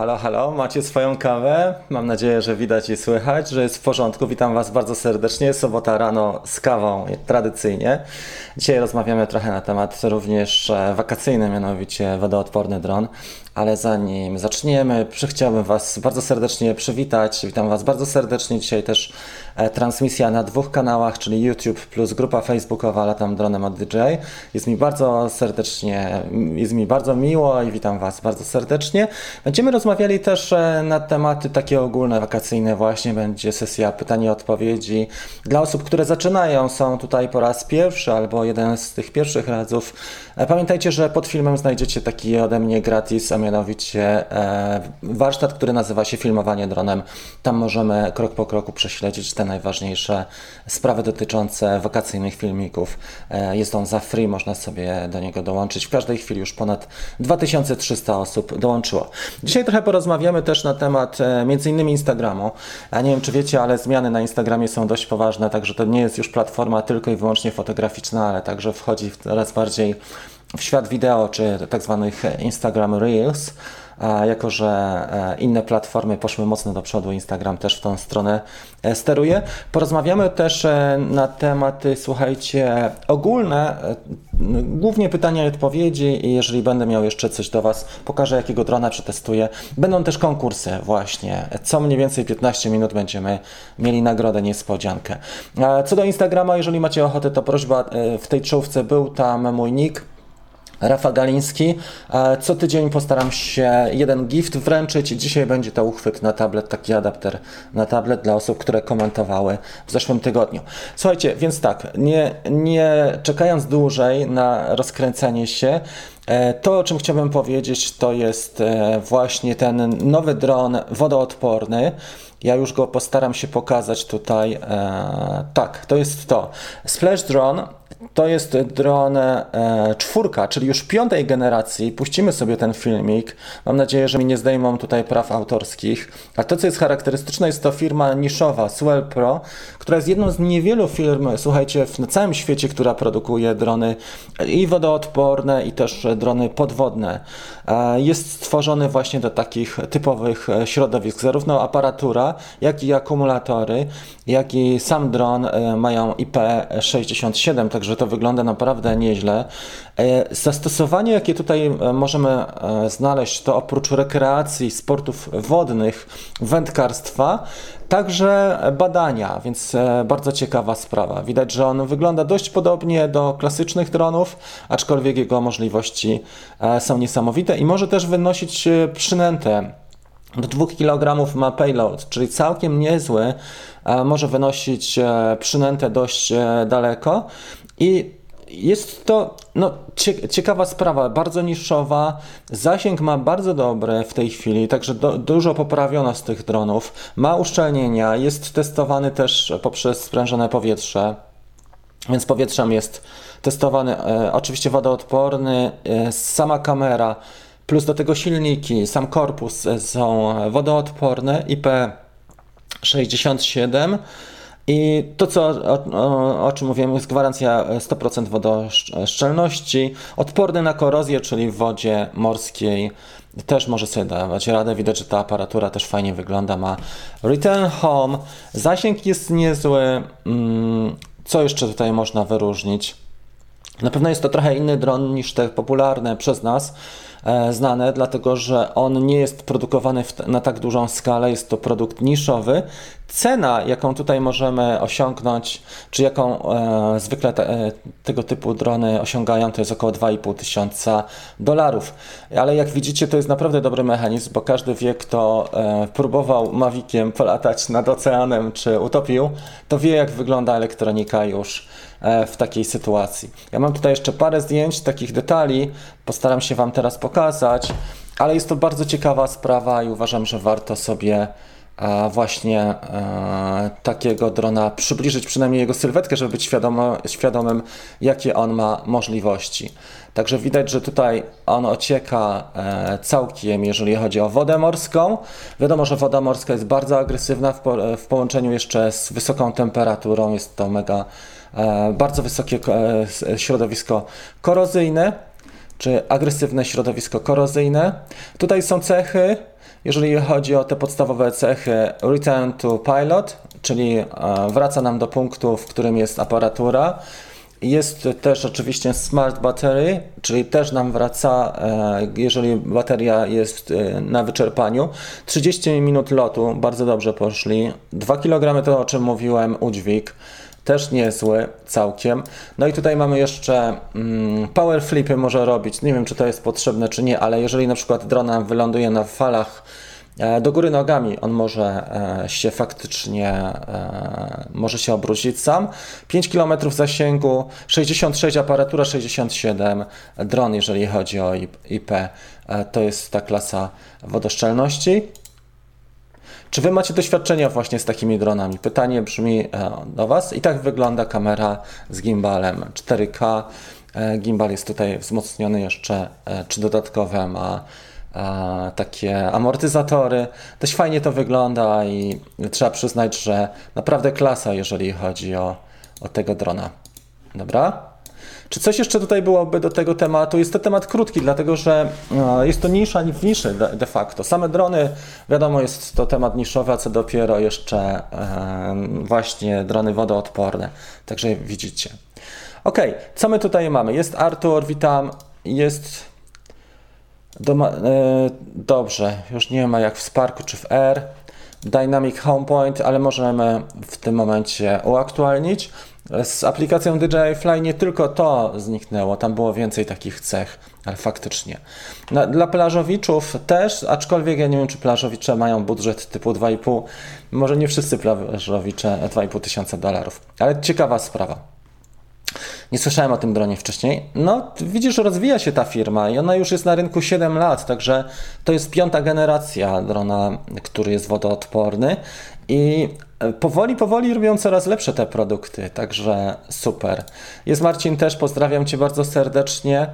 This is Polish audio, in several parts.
Halo, halo, macie swoją kawę? Mam nadzieję, że widać i słychać, że jest w porządku. Witam Was bardzo serdecznie. Sobota rano z kawą, tradycyjnie. Dzisiaj rozmawiamy trochę na temat również e, wakacyjny, mianowicie wodoodporny dron. Ale zanim zaczniemy, chciałbym Was bardzo serdecznie przywitać. Witam Was bardzo serdecznie. Dzisiaj też e, transmisja na dwóch kanałach, czyli YouTube plus grupa facebookowa Latam Dronem od DJ. Jest mi bardzo serdecznie, jest mi bardzo miło i witam Was bardzo serdecznie. Będziemy rozmawiali też e, na tematy takie ogólne, wakacyjne właśnie. Będzie sesja pytań i odpowiedzi dla osób, które zaczynają, są tutaj po raz pierwszy albo jeden z tych pierwszych razów. E, pamiętajcie, że pod filmem znajdziecie taki ode mnie gratis, a mianowicie e, warsztat, który nazywa się Filmowanie dronem. Tam możemy krok po kroku prześledzić te najważniejsze sprawy dotyczące wakacyjnych filmików. Jest on za free, można sobie do niego dołączyć. W każdej chwili już ponad 2300 osób dołączyło. Dzisiaj trochę porozmawiamy też na temat e, innymi Instagramu. A nie wiem, czy wiecie, ale zmiany na Instagramie są dość poważne, także to nie jest już platforma tylko i wyłącznie fotograficzna, ale także wchodzi coraz bardziej w świat wideo, czy tak zwanych Instagram Reels jako że e, inne platformy poszły mocno do przodu, Instagram też w tą stronę e, steruje. Porozmawiamy też e, na tematy, słuchajcie, ogólne, głównie pytania i odpowiedzi i jeżeli będę miał jeszcze coś do Was, pokażę jakiego drona przetestuję. Będą też konkursy właśnie, co mniej więcej 15 minut będziemy mieli nagrodę, niespodziankę. Co do Instagrama, jeżeli macie ochotę, to prośba, w tej czołówce był tam mój nick, Rafa Galiński. Co tydzień postaram się jeden gift wręczyć. Dzisiaj będzie to uchwyt na tablet, taki adapter na tablet dla osób, które komentowały w zeszłym tygodniu. Słuchajcie, więc tak, nie, nie czekając dłużej na rozkręcenie się, e, to, o czym chciałbym powiedzieć, to jest e, właśnie ten nowy dron wodoodporny. Ja już go postaram się pokazać tutaj. E, tak, to jest to. Splash Drone to jest dron e, czwórka, czyli już piątej generacji. Puścimy sobie ten filmik. Mam nadzieję, że mi nie zdejmą tutaj praw autorskich. A to, co jest charakterystyczne, jest to firma niszowa Swell Pro, która jest jedną z niewielu firm, słuchajcie, na całym świecie, która produkuje drony i wodoodporne, i też drony podwodne. E, jest stworzony właśnie do takich typowych środowisk. Zarówno aparatura, jak i akumulatory, jak i sam dron e, mają IP67, także że to wygląda naprawdę nieźle. E, zastosowanie, jakie tutaj e, możemy e, znaleźć, to oprócz rekreacji, sportów wodnych, wędkarstwa, także badania, więc bardzo ciekawa sprawa. Widać, że on wygląda dość podobnie do klasycznych dronów, aczkolwiek jego możliwości są niesamowite i może też wynosić przynętę. Do 2 kg ma payload, czyli całkiem niezły, może wynosić przynętę dość daleko i jest to no, ciekawa sprawa, bardzo niszowa. Zasięg ma bardzo dobry w tej chwili, także do, dużo poprawiono z tych dronów. Ma uszczelnienia, jest testowany też poprzez sprężone powietrze, więc powietrzem jest testowany. E, oczywiście wodoodporny, e, sama kamera, plus do tego silniki, sam korpus e, są wodoodporne IP67. I to, co, o, o, o, czym mówiłem, jest gwarancja 100% wodoszczelności, odporny na korozję, czyli w wodzie morskiej też może sobie dawać radę. Widać, że ta aparatura też fajnie wygląda, ma return home, zasięg jest niezły. Mm, co jeszcze tutaj można wyróżnić? Na pewno jest to trochę inny dron niż te popularne przez nas znane, dlatego że on nie jest produkowany na tak dużą skalę, jest to produkt niszowy. Cena, jaką tutaj możemy osiągnąć, czy jaką e, zwykle te, e, tego typu drony osiągają, to jest około 2,5 tysiąca dolarów. Ale jak widzicie, to jest naprawdę dobry mechanizm, bo każdy wie, kto e, próbował Maviciem polatać nad oceanem, czy utopił, to wie, jak wygląda elektronika już E, w takiej sytuacji. Ja mam tutaj jeszcze parę zdjęć, takich detali, postaram się Wam teraz pokazać, ale jest to bardzo ciekawa sprawa i uważam, że warto sobie e, właśnie e, takiego drona przybliżyć, przynajmniej jego sylwetkę, żeby być świadomo, świadomym, jakie on ma możliwości. Także widać, że tutaj on ocieka całkiem, jeżeli chodzi o wodę morską. Wiadomo, że woda morska jest bardzo agresywna w, w połączeniu jeszcze z wysoką temperaturą, jest to mega E, bardzo wysokie e, środowisko korozyjne. Czy agresywne środowisko korozyjne. Tutaj są cechy, jeżeli chodzi o te podstawowe cechy Return to Pilot, czyli e, wraca nam do punktu, w którym jest aparatura. Jest też oczywiście Smart Battery, czyli też nam wraca, e, jeżeli bateria jest e, na wyczerpaniu. 30 minut lotu, bardzo dobrze poszli. 2 kg to o czym mówiłem, udźwig też niezły całkiem. No i tutaj mamy jeszcze mm, power flipy może robić. Nie wiem, czy to jest potrzebne, czy nie, ale jeżeli na przykład drona wyląduje na falach e, do góry nogami, on może e, się faktycznie e, może się obrócić sam. 5 km zasięgu, 66 aparatura, 67 dron, jeżeli chodzi o IP. To jest ta klasa wodoszczelności. Czy Wy macie doświadczenia właśnie z takimi dronami? Pytanie brzmi e, do Was. I tak wygląda kamera z gimbalem 4K. E, gimbal jest tutaj wzmocniony jeszcze, e, czy dodatkowe ma takie amortyzatory. Dość fajnie to wygląda i trzeba przyznać, że naprawdę klasa, jeżeli chodzi o, o tego drona. Dobra? Czy coś jeszcze tutaj byłoby do tego tematu? Jest to temat krótki, dlatego że e, jest to nisza w niszy de facto. Same drony, wiadomo, jest to temat niszowy, a co dopiero jeszcze e, właśnie drony wodoodporne. Także widzicie. Ok, co my tutaj mamy? Jest Artur, witam. Jest. Doma, e, dobrze, już nie ma jak w Sparku czy w R. Dynamic Home Point, ale możemy w tym momencie uaktualnić. Z aplikacją DJI Fly nie tylko to zniknęło, tam było więcej takich cech, ale faktycznie. Na, dla plażowiczów też, aczkolwiek ja nie wiem, czy plażowicze mają budżet typu 2,5, może nie wszyscy plażowicze 2,5 tysiąca dolarów, ale ciekawa sprawa. Nie słyszałem o tym dronie wcześniej. No, widzisz, rozwija się ta firma i ona już jest na rynku 7 lat, także to jest piąta generacja drona, który jest wodoodporny i e, powoli, powoli robią coraz lepsze te produkty, także super. Jest Marcin też, pozdrawiam Cię bardzo serdecznie.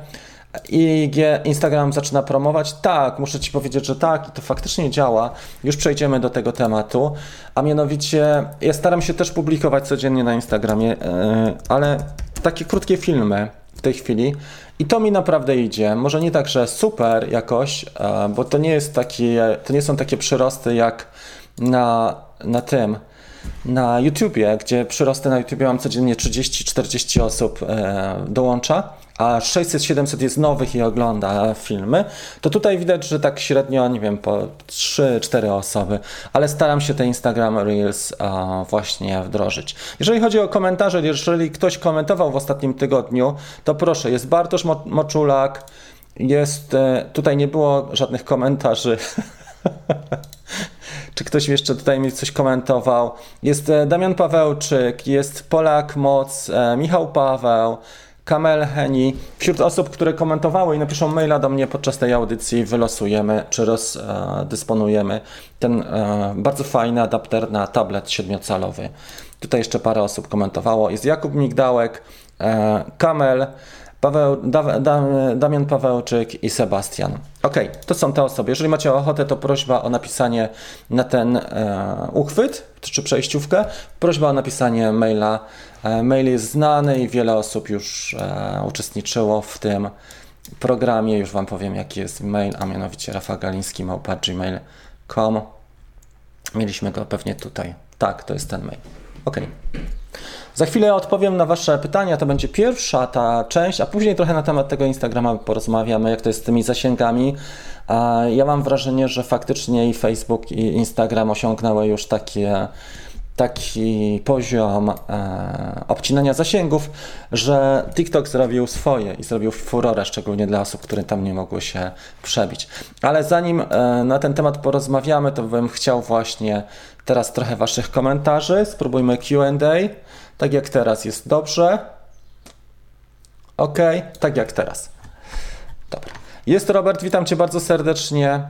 IG Instagram zaczyna promować? Tak, muszę Ci powiedzieć, że tak i to faktycznie działa. Już przejdziemy do tego tematu. A mianowicie, ja staram się też publikować codziennie na Instagramie, e, ale takie krótkie filmy w tej chwili i to mi naprawdę idzie. Może nie tak, że super jakoś, e, bo to nie jest to nie są takie przyrosty jak na, na tym, na YouTubie, gdzie przyrosty na YouTubie mam codziennie 30-40 osób e, dołącza, a 600-700 jest nowych i ogląda filmy, to tutaj widać, że tak średnio, nie wiem, po 3-4 osoby, ale staram się te Instagram Reels e, właśnie wdrożyć. Jeżeli chodzi o komentarze, jeżeli ktoś komentował w ostatnim tygodniu, to proszę, jest Bartosz Moczulak, jest, e, tutaj nie było żadnych komentarzy Czy ktoś jeszcze tutaj mi coś komentował? Jest e, Damian Pawełczyk, jest Polak Moc, e, Michał Paweł, Kamel Heni. Wśród osób, które komentowały i napiszą maila do mnie podczas tej audycji, wylosujemy czy rozdysponujemy ten e, bardzo fajny adapter na tablet siedmiocalowy. Tutaj jeszcze parę osób komentowało. Jest Jakub Migdałek, Kamel, Paweł, da, da, Damian Pawełczyk i Sebastian. Ok, to są te osoby. Jeżeli macie ochotę, to prośba o napisanie na ten e, uchwyt czy przejściówkę. Prośba o napisanie maila. E, mail jest znany i wiele osób już e, uczestniczyło w tym programie. Już Wam powiem, jaki jest mail, a mianowicie rafagaliński.gmail.com Mieliśmy go pewnie tutaj. Tak, to jest ten mail. Ok. Za chwilę odpowiem na Wasze pytania. To będzie pierwsza ta część, a później trochę na temat tego Instagrama porozmawiamy, jak to jest z tymi zasięgami. Ja mam wrażenie, że faktycznie i Facebook, i Instagram osiągnęły już takie taki poziom e, obcinania zasięgów, że TikTok zrobił swoje i zrobił furorę, szczególnie dla osób, które tam nie mogły się przebić. Ale zanim e, na ten temat porozmawiamy, to bym chciał właśnie teraz trochę Waszych komentarzy. Spróbujmy QA. Tak jak teraz jest dobrze. Ok, tak jak teraz. Dobra. Jest Robert, witam Cię bardzo serdecznie.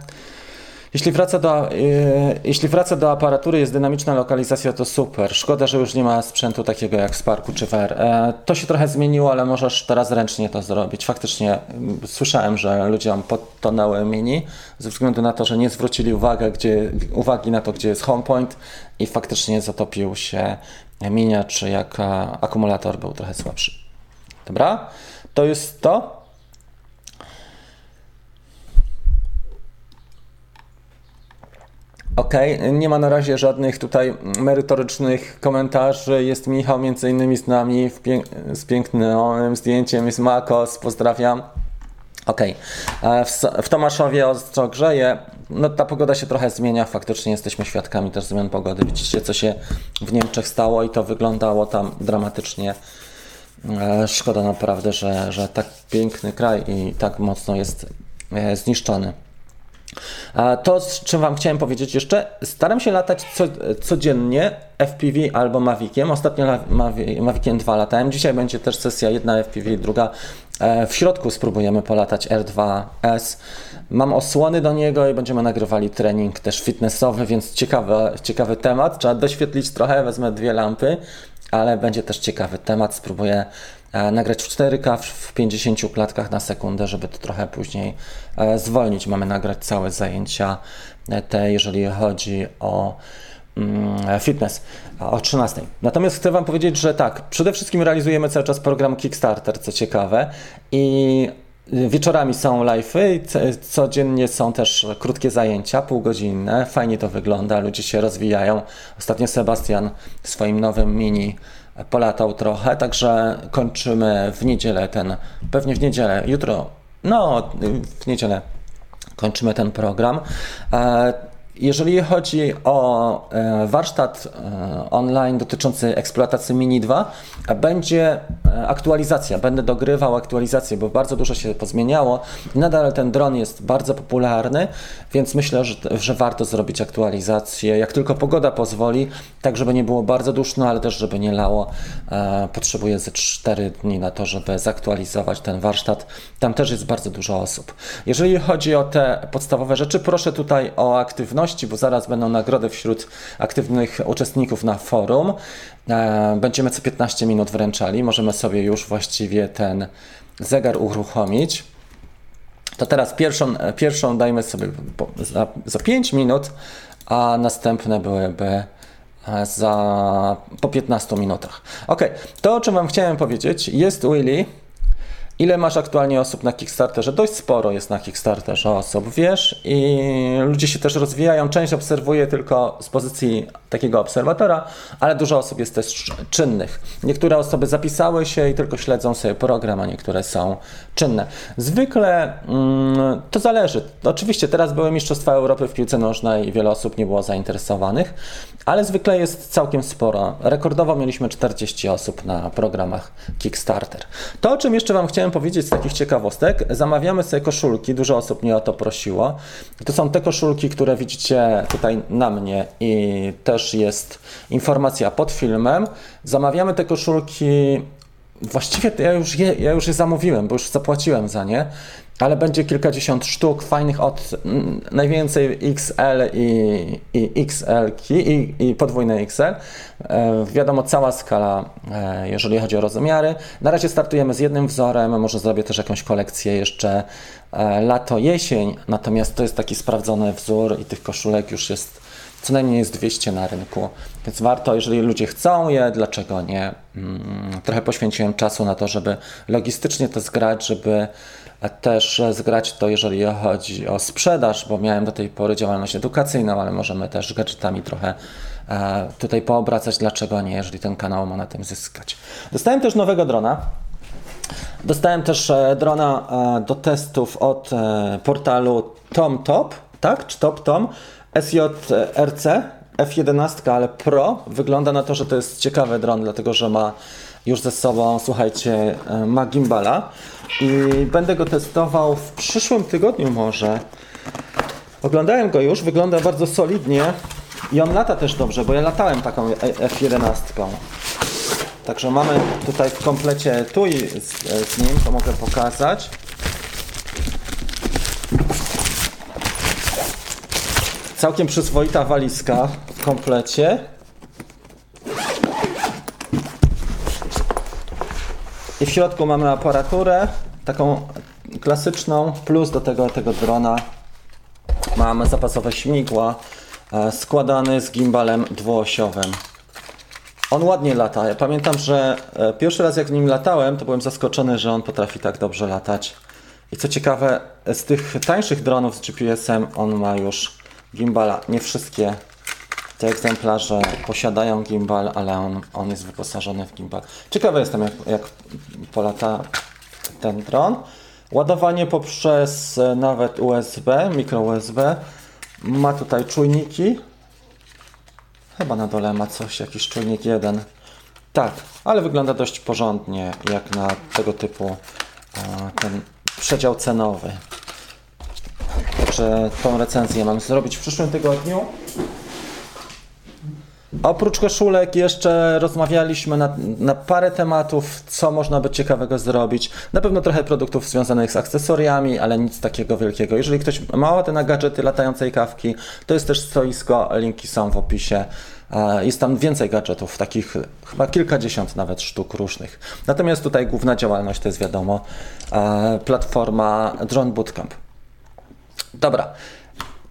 Jeśli wraca, do, yy, jeśli wraca do aparatury, jest dynamiczna lokalizacja, to super. Szkoda, że już nie ma sprzętu takiego jak Sparku czy VR. E, to się trochę zmieniło, ale możesz teraz ręcznie to zrobić. Faktycznie yy, słyszałem, że ludziom podtonęły mini ze względu na to, że nie zwrócili uwagi, gdzie, uwagi na to, gdzie jest homepoint i faktycznie zatopił się minia, czy jak akumulator był trochę słabszy. Dobra? To jest to. Ok, nie ma na razie żadnych tutaj merytorycznych komentarzy. Jest Michał między innymi z nami z pięknym zdjęciem, jest Makos, pozdrawiam. Ok, w, w Tomaszowie ostro grzeje. No ta pogoda się trochę zmienia, faktycznie jesteśmy świadkami też zmian pogody. Widzicie co się w Niemczech stało i to wyglądało tam dramatycznie. E, szkoda naprawdę, że, że tak piękny kraj i tak mocno jest e, zniszczony. To, z czym Wam chciałem powiedzieć jeszcze, staram się latać co, codziennie FPV albo Maviciem. Ostatnio Maviciem 2 latałem. Dzisiaj będzie też sesja jedna FPV, druga. E, w środku spróbujemy polatać R2S. Mam osłony do niego i będziemy nagrywali trening też fitnessowy, więc ciekawy, ciekawy temat. Trzeba doświetlić trochę, wezmę dwie lampy, ale będzie też ciekawy temat. Spróbuję nagrać w 4K w 50 klatkach na sekundę, żeby to trochę później e, zwolnić. Mamy nagrać całe zajęcia e, te, jeżeli chodzi o mm, fitness o 13. Natomiast chcę Wam powiedzieć, że tak, przede wszystkim realizujemy cały czas program Kickstarter, co ciekawe, i Wieczorami są live'y, codziennie są też krótkie zajęcia, półgodzinne. Fajnie to wygląda, ludzie się rozwijają. Ostatnio Sebastian swoim nowym mini polatał trochę, także kończymy w niedzielę ten, pewnie w niedzielę, jutro, no w niedzielę kończymy ten program. Jeżeli chodzi o e, warsztat e, online dotyczący eksploatacji Mini 2, będzie e, aktualizacja, będę dogrywał aktualizację, bo bardzo dużo się pozmieniało. Nadal ten dron jest bardzo popularny, więc myślę, że, że warto zrobić aktualizację, jak tylko pogoda pozwoli, tak żeby nie było bardzo duszno, ale też żeby nie lało. Potrzebuję ze 4 dni na to, żeby zaktualizować ten warsztat. Tam też jest bardzo dużo osób. Jeżeli chodzi o te podstawowe rzeczy, proszę tutaj o aktywność bo zaraz będą nagrody wśród aktywnych uczestników na forum. E, będziemy co 15 minut wręczali. Możemy sobie już właściwie ten zegar uruchomić. To teraz pierwszą, pierwszą dajmy sobie za, za 5 minut, a następne byłyby e, za po 15 minutach. Ok, to o czym Wam chciałem powiedzieć, jest Willy. Ile masz aktualnie osób na Kickstarterze? Dość sporo jest na Kickstarterze osób, wiesz, i ludzie się też rozwijają. Część obserwuje tylko z pozycji takiego obserwatora, ale dużo osób jest też czynnych. Niektóre osoby zapisały się i tylko śledzą sobie program, a niektóre są czynne. Zwykle mm, to zależy. Oczywiście teraz były Mistrzostwa Europy w piłce nożnej i wiele osób nie było zainteresowanych, ale zwykle jest całkiem sporo. Rekordowo mieliśmy 40 osób na programach Kickstarter. To, o czym jeszcze Wam chciałem powiedzieć z takich ciekawostek, zamawiamy sobie koszulki, dużo osób mnie o to prosiło. To są te koszulki, które widzicie tutaj na mnie i też jest informacja pod filmem. Zamawiamy te koszulki Właściwie ja już, je, ja już je zamówiłem, bo już zapłaciłem za nie, ale będzie kilkadziesiąt sztuk fajnych od najwięcej XL i, i XL i, i podwójne XL. E, wiadomo, cała skala, e, jeżeli chodzi o rozmiary. Na razie startujemy z jednym wzorem, może zrobię też jakąś kolekcję jeszcze e, lato-jesień, natomiast to jest taki sprawdzony wzór i tych koszulek już jest co najmniej jest 200 na rynku, więc warto, jeżeli ludzie chcą je, dlaczego nie? Mm, trochę poświęciłem czasu na to, żeby logistycznie to zgrać, żeby też zgrać to, jeżeli chodzi o sprzedaż, bo miałem do tej pory działalność edukacyjną, ale możemy też gadżetami trochę e, tutaj poobracać, dlaczego nie, jeżeli ten kanał ma na tym zyskać. Dostałem też nowego drona. Dostałem też e, drona e, do testów od portalu TomTop, tak? Czy TopTom? SJRC F11, ale Pro. Wygląda na to, że to jest ciekawy dron, dlatego że ma już ze sobą, słuchajcie, e, ma gimbala i będę go testował w przyszłym tygodniu może. Oglądałem go już, wygląda bardzo solidnie i on lata też dobrze, bo ja latałem taką F11. Także mamy tutaj w komplecie tu z, z nim, to mogę pokazać. Całkiem przyzwoita walizka w komplecie. I w środku mamy aparaturę, taką klasyczną, plus do tego, tego drona mamy zapasowe śmigła, e, składany z gimbalem dwuosiowym. On ładnie lata. Ja pamiętam, że e, pierwszy raz jak nim latałem, to byłem zaskoczony, że on potrafi tak dobrze latać. I co ciekawe, z tych tańszych dronów z GPS-em on ma już gimbala. Nie wszystkie te egzemplarze posiadają gimbal, ale on, on jest wyposażony w gimbal. Ciekawy jestem, jak, jak polata ten dron. Ładowanie poprzez e, nawet USB, mikro USB. Ma tutaj czujniki. Chyba na dole ma coś, jakiś czujnik jeden. Tak, ale wygląda dość porządnie, jak na tego typu e, ten przedział cenowy. Także tą recenzję mam zrobić w przyszłym tygodniu. Oprócz koszulek jeszcze rozmawialiśmy na, na, parę tematów, co można by ciekawego zrobić. Na pewno trochę produktów związanych z akcesoriami, ale nic takiego wielkiego. Jeżeli ktoś ma ochotę na gadżety latającej kawki, to jest też stoisko, linki są w opisie. Jest tam więcej gadżetów, takich chyba kilkadziesiąt nawet sztuk różnych. Natomiast tutaj główna działalność to jest wiadomo platforma Drone Bootcamp. Dobra,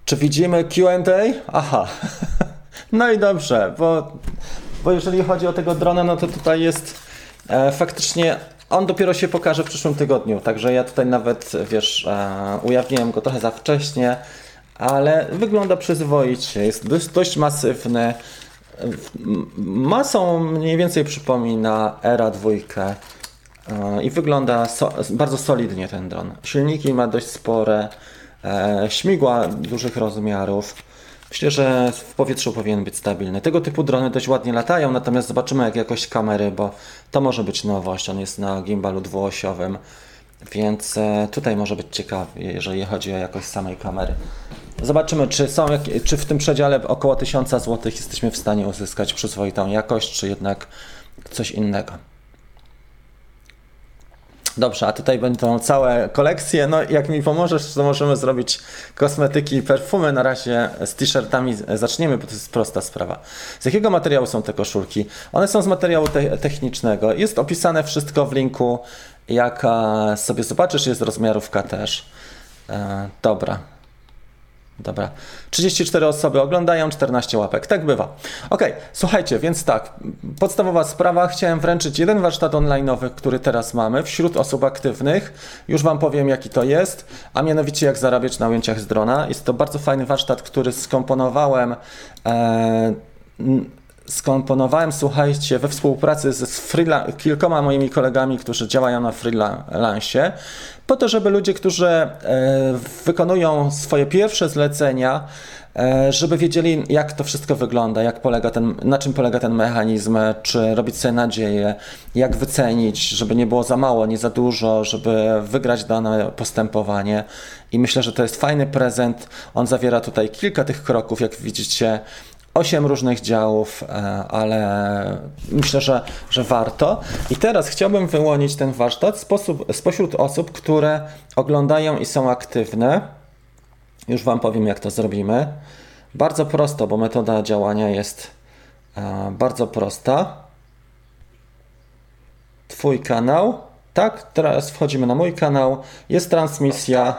czy widzimy QA? Aha. No i dobrze, bo, bo jeżeli chodzi o tego drona, no to tutaj jest e, faktycznie on dopiero się pokaże w przyszłym tygodniu, także ja tutaj nawet, wiesz, e, ujawniłem go trochę za wcześnie, ale wygląda przyzwoicie, jest dość, dość masywny. Masą mniej więcej przypomina Era 2 e, i wygląda so, bardzo solidnie ten dron. Silniki ma dość spore, śmigła dużych rozmiarów. Myślę, że w powietrzu powinien być stabilny. Tego typu drony dość ładnie latają, natomiast zobaczymy jak jakość kamery, bo to może być nowość. On jest na gimbalu dwuosiowym, więc e, tutaj może być ciekawie, jeżeli chodzi o jakość samej kamery. Zobaczymy, czy, są, czy w tym przedziale około 1000 zł jesteśmy w stanie uzyskać przyzwoitą jakość, czy jednak coś innego. Dobrze, a tutaj będą całe kolekcje. No, jak mi pomożesz, to możemy zrobić kosmetyki i perfumy. Na razie z t-shirtami zaczniemy, bo to jest prosta sprawa. Z jakiego materiału są te koszulki? One są z materiału te technicznego. Jest opisane wszystko w linku. Jak sobie zobaczysz, jest rozmiarówka też. E, dobra, Dobra. 34 osoby oglądają, 14 łapek. Tak bywa. Ok, słuchajcie, więc tak. Podstawowa sprawa. Chciałem wręczyć jeden warsztat online'owy, który teraz mamy wśród osób aktywnych. Już Wam powiem, jaki to jest, a mianowicie jak zarabiać na ujęciach z drona. Jest to bardzo fajny warsztat, który skomponowałem. E, skomponowałem, słuchajcie, we współpracy z kilkoma moimi kolegami, którzy działają na freelance, po to, żeby ludzie, którzy e, wykonują swoje pierwsze zlecenia, e, żeby wiedzieli, jak to wszystko wygląda, jak polega ten, na czym polega ten mechanizm, czy robić sobie nadzieję, jak wycenić, żeby nie było za mało, nie za dużo, żeby wygrać dane postępowanie. I myślę, że to jest fajny prezent. On zawiera tutaj kilka tych kroków, jak widzicie, osiem różnych działów, e, ale myślę, że, że warto. I teraz chciałbym wyłonić ten warsztat sposób, spośród osób, które oglądają i są aktywne. Już Wam powiem, jak to zrobimy. Bardzo prosto, bo metoda działania jest e, bardzo prosta. Twój kanał. Tak, teraz wchodzimy na mój kanał. Jest transmisja.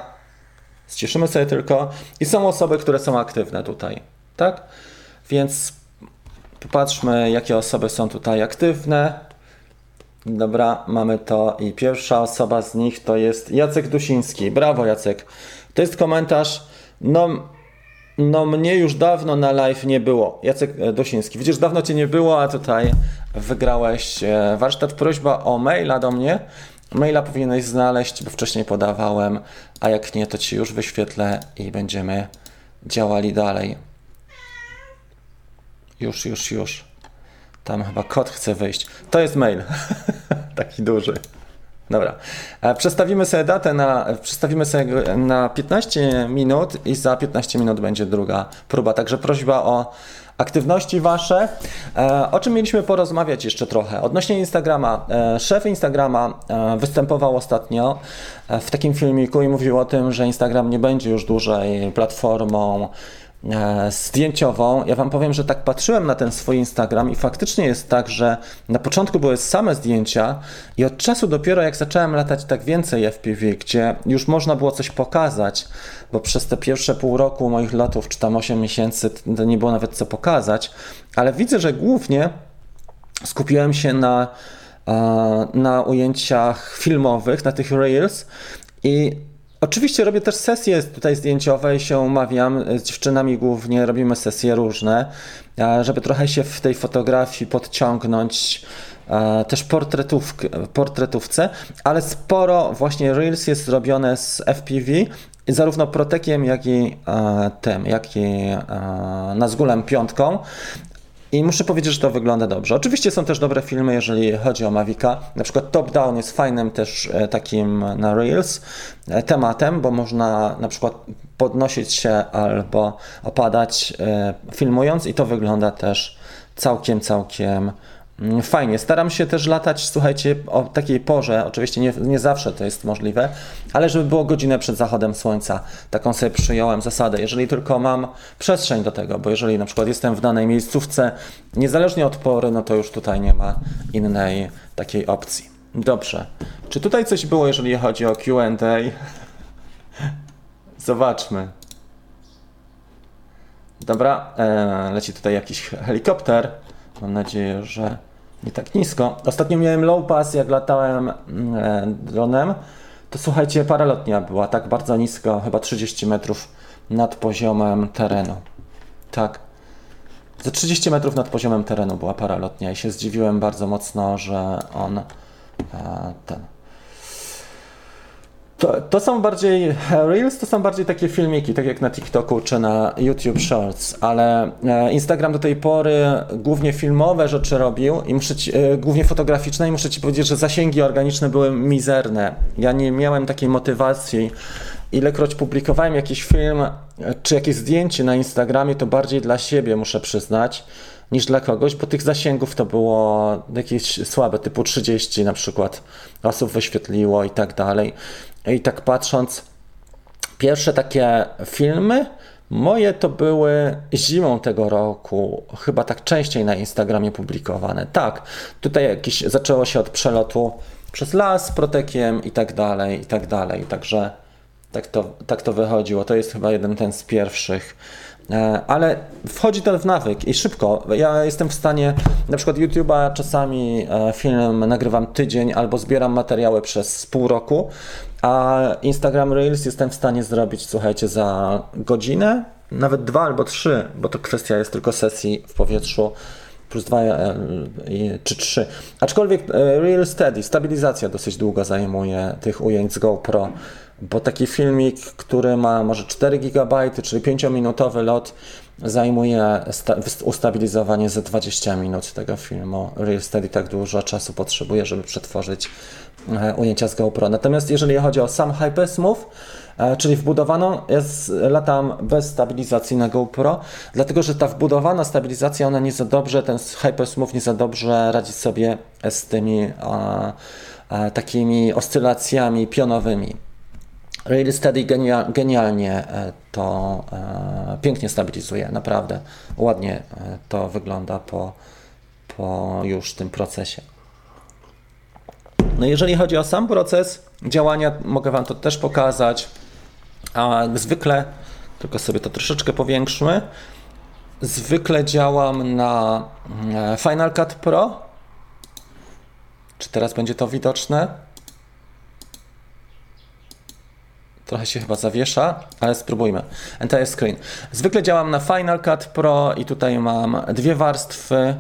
Zciszymy sobie tylko. I są osoby, które są aktywne tutaj. Tak? Więc popatrzmy, jakie osoby są tutaj aktywne. Dobra, mamy to i pierwsza osoba z nich to jest Jacek Dusiński. Brawo Jacek. To jest komentarz. No, no mnie już dawno na live nie było. Jacek e, Dusiński. Widzisz, dawno cię nie było, a tutaj wygrałeś e, warsztat. Prośba o maila do mnie. Maila powinieneś znaleźć, bo wcześniej podawałem, a jak nie, to ci już wyświetlę i będziemy działali dalej. Już, już, już. Tam chyba kot chce wyjść. To jest mail. Taki duży. Dobra. E, przestawimy sobie datę na, przestawimy sobie na 15 minut i za 15 minut będzie druga próba. Także prośba o aktywności wasze. E, o czym mieliśmy porozmawiać jeszcze trochę? Odnośnie Instagrama. E, szef Instagrama występował ostatnio w takim filmiku i mówił o tym, że Instagram nie będzie już dłużej platformą zdjęciową. Ja Wam powiem, że tak patrzyłem na ten swój Instagram i faktycznie jest tak, że na początku były same zdjęcia i od czasu dopiero jak zacząłem latać tak więcej FPV, gdzie już można było coś pokazać, bo przez te pierwsze pół roku moich lotów, czy tam 8 miesięcy, to nie było nawet co pokazać, ale widzę, że głównie skupiłem się na, e, na ujęciach filmowych, na tych reels i Oczywiście robię też sesje tutaj zdjęciowe i się umawiam z dziewczynami głównie, robimy sesje różne, żeby trochę się w tej fotografii podciągnąć, też portretówce, ale sporo właśnie Reels jest zrobione z FPV, zarówno Protekiem, jak i tym, jak i Nazgulem piątką. I muszę powiedzieć, że to wygląda dobrze. Oczywiście są też dobre filmy, jeżeli chodzi o Mavica. Na przykład Top Down jest fajnym też e, takim na Reels e, tematem, bo można na przykład podnosić się albo opadać e, filmując i to wygląda też całkiem, całkiem fajnie. Staram się też latać, słuchajcie, o takiej porze, oczywiście nie, nie zawsze to jest możliwe, ale żeby było godzinę przed zachodem słońca. Taką sobie przyjąłem zasadę, jeżeli tylko mam przestrzeń do tego, bo jeżeli na przykład jestem w danej miejscówce, niezależnie od pory, no to już tutaj nie ma innej takiej opcji. Dobrze. Czy tutaj coś było, jeżeli chodzi o QA? Zobaczmy. Dobra, e, leci tutaj jakiś helikopter. Mam nadzieję, że nie tak nisko. Ostatnio miałem low pass, jak latałem mm, e, dronem, to słuchajcie, paralotnia była tak bardzo nisko, chyba 30 metrów nad poziomem terenu. Tak. Za 30 metrów nad poziomem terenu była paralotnia i się zdziwiłem bardzo mocno, że on e, ten to, to są bardziej Reels, to są bardziej takie filmiki, tak jak na TikToku czy na YouTube Shorts, ale e, Instagram do tej pory głównie filmowe rzeczy robił i muszę ci, e, głównie fotograficzne i muszę ci powiedzieć, że zasięgi organiczne były mizerne. Ja nie miałem takiej motywacji. Ilekroć publikowałem jakiś film e, czy jakieś zdjęcie na Instagramie, to bardziej dla siebie muszę przyznać niż dla kogoś, bo tych zasięgów to było jakieś słabe, typu 30 na przykład osób wyświetliło i tak dalej. I tak patrząc, pierwsze takie filmy moje to były zimą tego roku, chyba tak częściej na Instagramie publikowane. Tak, tutaj jakieś zaczęło się od przelotu przez las, protekiem i tak dalej, i tak dalej. Także tak to, tak to wychodziło. To jest chyba jeden ten z pierwszych. E, ale wchodzi to w nawyk i szybko. Ja jestem w stanie, na przykład YouTube'a czasami e, film nagrywam tydzień albo zbieram materiały przez pół roku, a Instagram Reels jestem w stanie zrobić, słuchajcie, za godzinę, nawet dwa albo trzy, bo to kwestia jest tylko sesji w powietrzu plus dwa e, czy trzy. Aczkolwiek Real Steady, stabilizacja dosyć długo zajmuje tych ujęć z GoPro bo taki filmik, który ma może 4 GB, czyli 5-minutowy lot, zajmuje ustabilizowanie ze 20 minut tego filmu. Real Steady tak dużo czasu potrzebuje, żeby przetworzyć e, ujęcia z GoPro. Natomiast jeżeli chodzi o sam Hypersmooth, e, czyli wbudowaną, ja latam bez stabilizacji na GoPro, dlatego że ta wbudowana stabilizacja, ona nie za dobrze, ten Hypersmooth nie za dobrze radzi sobie z tymi a, a, takimi oscylacjami pionowymi. Rail Steady genial, genialnie e, to e, pięknie stabilizuje, naprawdę ładnie e, to wygląda po, po już tym procesie. No jeżeli chodzi o sam proces działania, mogę Wam to też pokazać. A zwykle, tylko sobie to troszeczkę powiększmy, zwykle działam na Final Cut Pro. Czy teraz będzie to widoczne? Trochę się chyba zawiesza, ale spróbujmy. Entire screen. Zwykle działam na Final Cut Pro i tutaj mam dwie warstwy,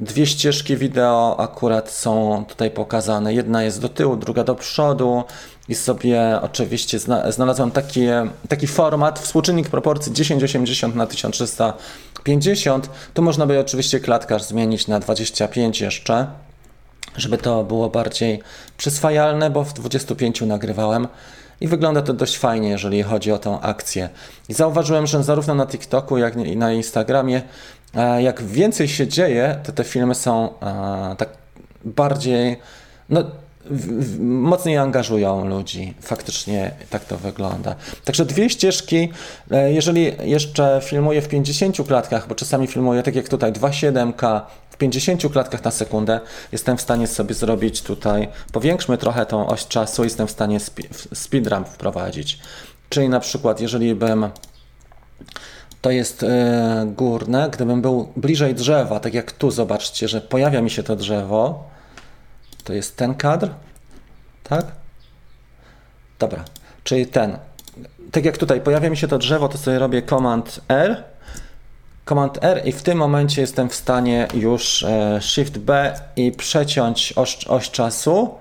dwie ścieżki wideo akurat są tutaj pokazane. Jedna jest do tyłu, druga do przodu i sobie oczywiście znalazłem taki, taki format, współczynnik proporcji 1080 na 1350. Tu można by oczywiście klatkarz zmienić na 25 jeszcze, żeby to było bardziej przyswajalne, bo w 25 nagrywałem i wygląda to dość fajnie, jeżeli chodzi o tą akcję. I zauważyłem, że zarówno na TikToku, jak i na Instagramie, e, jak więcej się dzieje, to te filmy są e, tak bardziej, no, mocniej angażują ludzi. Faktycznie tak to wygląda. Także dwie ścieżki. E, jeżeli jeszcze filmuję w 50 klatkach, bo czasami filmuję tak jak tutaj 2.7K w 50 klatkach na sekundę jestem w stanie sobie zrobić tutaj, powiększmy trochę tą oś czasu, jestem w stanie speedrun wprowadzić. Czyli na przykład, jeżeli bym to jest yy, górne, gdybym był bliżej drzewa, tak jak tu zobaczcie, że pojawia mi się to drzewo, to jest ten kadr, tak? Dobra. czyli ten. Tak jak tutaj pojawia mi się to drzewo, to sobie robię Command R, Command R i w tym momencie jestem w stanie już e, Shift B i przeciąć oś, oś czasu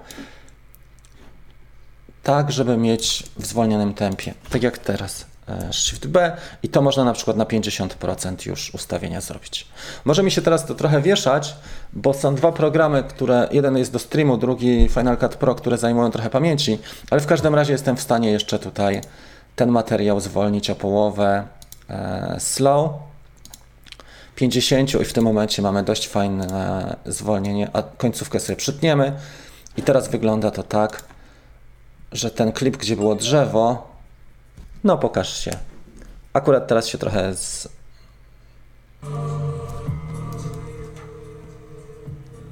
tak, żeby mieć w zwolnionym tempie, tak jak teraz. E, Shift B i to można na przykład na 50% już ustawienia zrobić. Może mi się teraz to trochę wieszać, bo są dwa programy, które jeden jest do streamu, drugi Final Cut Pro, które zajmują trochę pamięci, ale w każdym razie jestem w stanie jeszcze tutaj ten materiał zwolnić o połowę e, slow 50 i w tym momencie mamy dość fajne zwolnienie, a końcówkę sobie przytniemy i teraz wygląda to tak, że ten klip, gdzie było drzewo, no pokaż się. Akurat teraz się trochę z...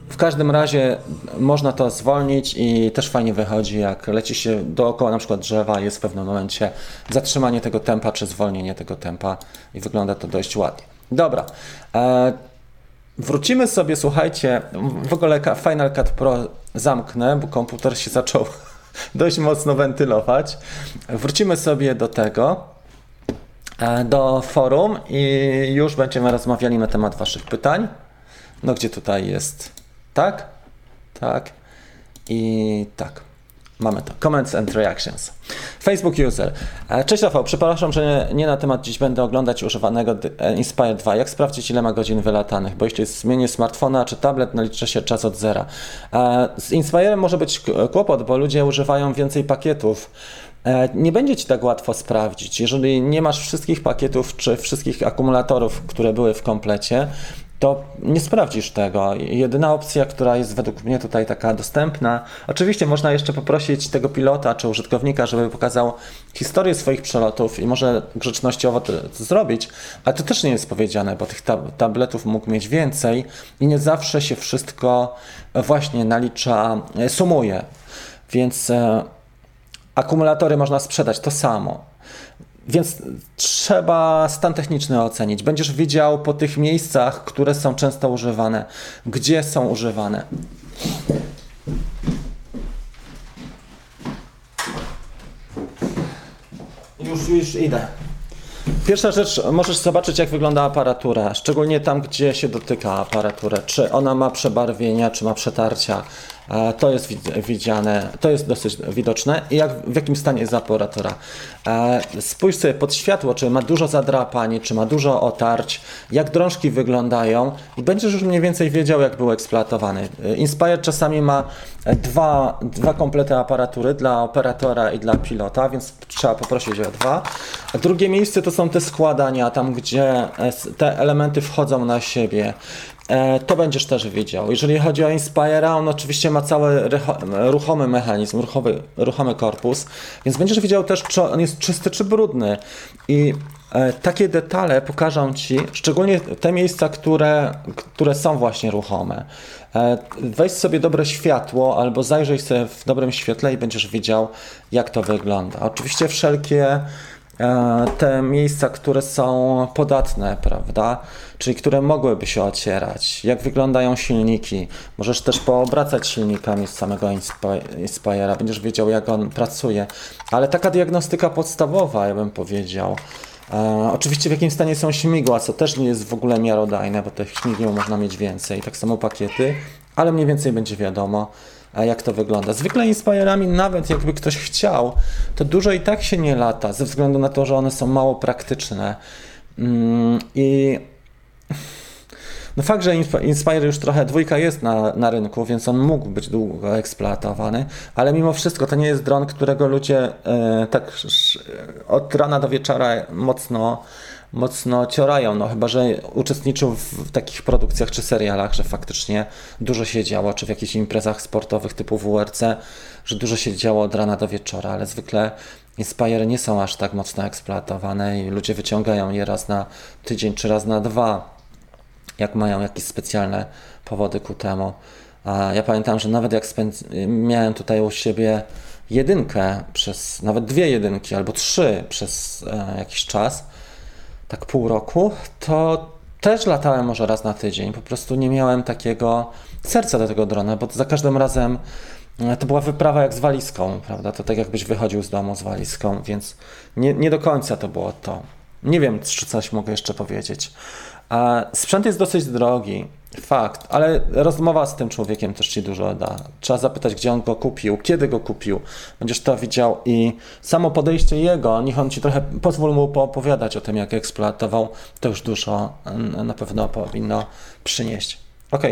W każdym razie można to zwolnić i też fajnie wychodzi, jak leci się dookoła na przykład drzewa, jest w pewnym momencie zatrzymanie tego tempa czy zwolnienie tego tempa i wygląda to dość ładnie. Dobra. E, wrócimy sobie, słuchajcie, w ogóle Final Cut Pro zamknę, bo komputer się zaczął dość mocno wentylować. Wrócimy sobie do tego, e, do forum i już będziemy rozmawiali na temat Waszych pytań. No gdzie tutaj jest? Tak? Tak. I tak. Mamy to. Comments and reactions. Facebook user. E, cześć Rafał, przepraszam, że nie na temat dziś będę oglądać używanego e, Inspire 2. Jak sprawdzić ile ma godzin wylatanych? Bo jeśli zmienię smartfona czy tablet, naliczy się czas od zera. E, z Inspirem może być kłopot, bo ludzie używają więcej pakietów. Nie będzie Ci tak łatwo sprawdzić. Jeżeli nie masz wszystkich pakietów czy wszystkich akumulatorów, które były w komplecie, to nie sprawdzisz tego. Jedyna opcja, która jest według mnie tutaj taka dostępna, oczywiście można jeszcze poprosić tego pilota czy użytkownika, żeby pokazał historię swoich przelotów i może grzecznościowo to, to zrobić, ale to też nie jest powiedziane, bo tych tab tabletów mógł mieć więcej i nie zawsze się wszystko właśnie nalicza, e, sumuje. Więc e, akumulatory można sprzedać to samo. Więc trzeba stan techniczny ocenić. Będziesz widział po tych miejscach, które są często używane, gdzie są używane. Już, już idę. Pierwsza rzecz, możesz zobaczyć, jak wygląda aparatura, szczególnie tam, gdzie się dotyka aparaturę. Czy ona ma przebarwienia, czy ma przetarcia. E, to jest widziane, to jest dosyć widoczne. I jak, w jakim stanie jest aparatura. E, spójrz sobie pod światło, czy ma dużo zadrapań, czy ma dużo otarć, jak drążki wyglądają i będziesz już mniej więcej wiedział, jak był eksploatowany. E, Inspire czasami ma dwa, dwa komplety aparatury dla operatora i dla pilota, więc trzeba poprosić o dwa. Drugie miejsce to są te składania, tam gdzie te elementy wchodzą na siebie. E, to będziesz też widział. Jeżeli chodzi o Inspira, on oczywiście ma cały ruchomy mechanizm, ruchomy, ruchomy korpus, więc będziesz widział też, czy on jest czysty czy brudny. I e, takie detale pokażą Ci, szczególnie te miejsca, które, które są właśnie ruchome. E, weź sobie dobre światło albo zajrzyj sobie w dobrym świetle i będziesz widział, jak to wygląda. Oczywiście wszelkie te miejsca, które są podatne, prawda? Czyli które mogłyby się ocierać. Jak wyglądają silniki? Możesz też poobracać silnikami z samego Inspire'a, będziesz wiedział, jak on pracuje. Ale taka diagnostyka podstawowa, ja bym powiedział. E, oczywiście w jakim stanie są śmigła, co też nie jest w ogóle miarodajne, bo tych śmigieł można mieć więcej, tak samo pakiety, ale mniej więcej będzie wiadomo jak to wygląda. Zwykle Inspirami, nawet jakby ktoś chciał, to dużo i tak się nie lata, ze względu na to, że one są mało praktyczne. Mm, I no fakt, że Inspire już trochę dwójka jest na, na rynku, więc on mógł być długo eksploatowany, ale mimo wszystko to nie jest dron, którego ludzie e, tak od rana do wieczora mocno mocno ciorają, no chyba, że uczestniczył w takich produkcjach czy serialach, że faktycznie dużo się działo, czy w jakichś imprezach sportowych typu WRC, że dużo się działo od rana do wieczora, ale zwykle Inspire nie są aż tak mocno eksploatowane i ludzie wyciągają je raz na tydzień czy raz na dwa, jak mają jakieś specjalne powody ku temu. A ja pamiętam, że nawet jak miałem tutaj u siebie jedynkę przez, nawet dwie jedynki albo trzy przez e, jakiś czas, tak pół roku, to też latałem może raz na tydzień. Po prostu nie miałem takiego serca do tego drona, bo za każdym razem to była wyprawa jak z walizką, prawda? To tak jakbyś wychodził z domu z walizką, więc nie, nie do końca to było to. Nie wiem, czy coś mogę jeszcze powiedzieć. Sprzęt jest dosyć drogi, fakt, ale rozmowa z tym człowiekiem też ci dużo da. Trzeba zapytać, gdzie on go kupił, kiedy go kupił. Będziesz to widział i samo podejście jego, niech on ci trochę pozwól mu poopowiadać o tym, jak eksploatował, to już dużo na pewno powinno przynieść. Ok.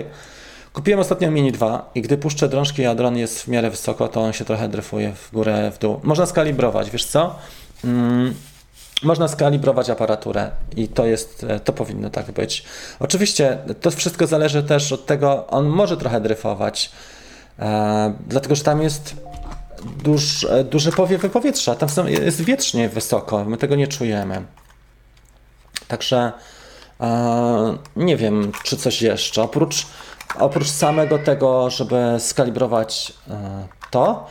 Kupiłem ostatnio Mini 2 i gdy puszczę drążki, a dron jest w miarę wysoko, to on się trochę dryfuje w górę, w dół. Można skalibrować, wiesz co? Mm, można skalibrować aparaturę i to jest, e, to powinno tak być. Oczywiście to wszystko zależy też od tego, on może trochę dryfować, e, dlatego że tam jest duż, e, duże powiewy powietrza, tam są, jest wietrznie wysoko, my tego nie czujemy. Także e, nie wiem, czy coś jeszcze. Oprócz, oprócz samego tego, żeby skalibrować e, to,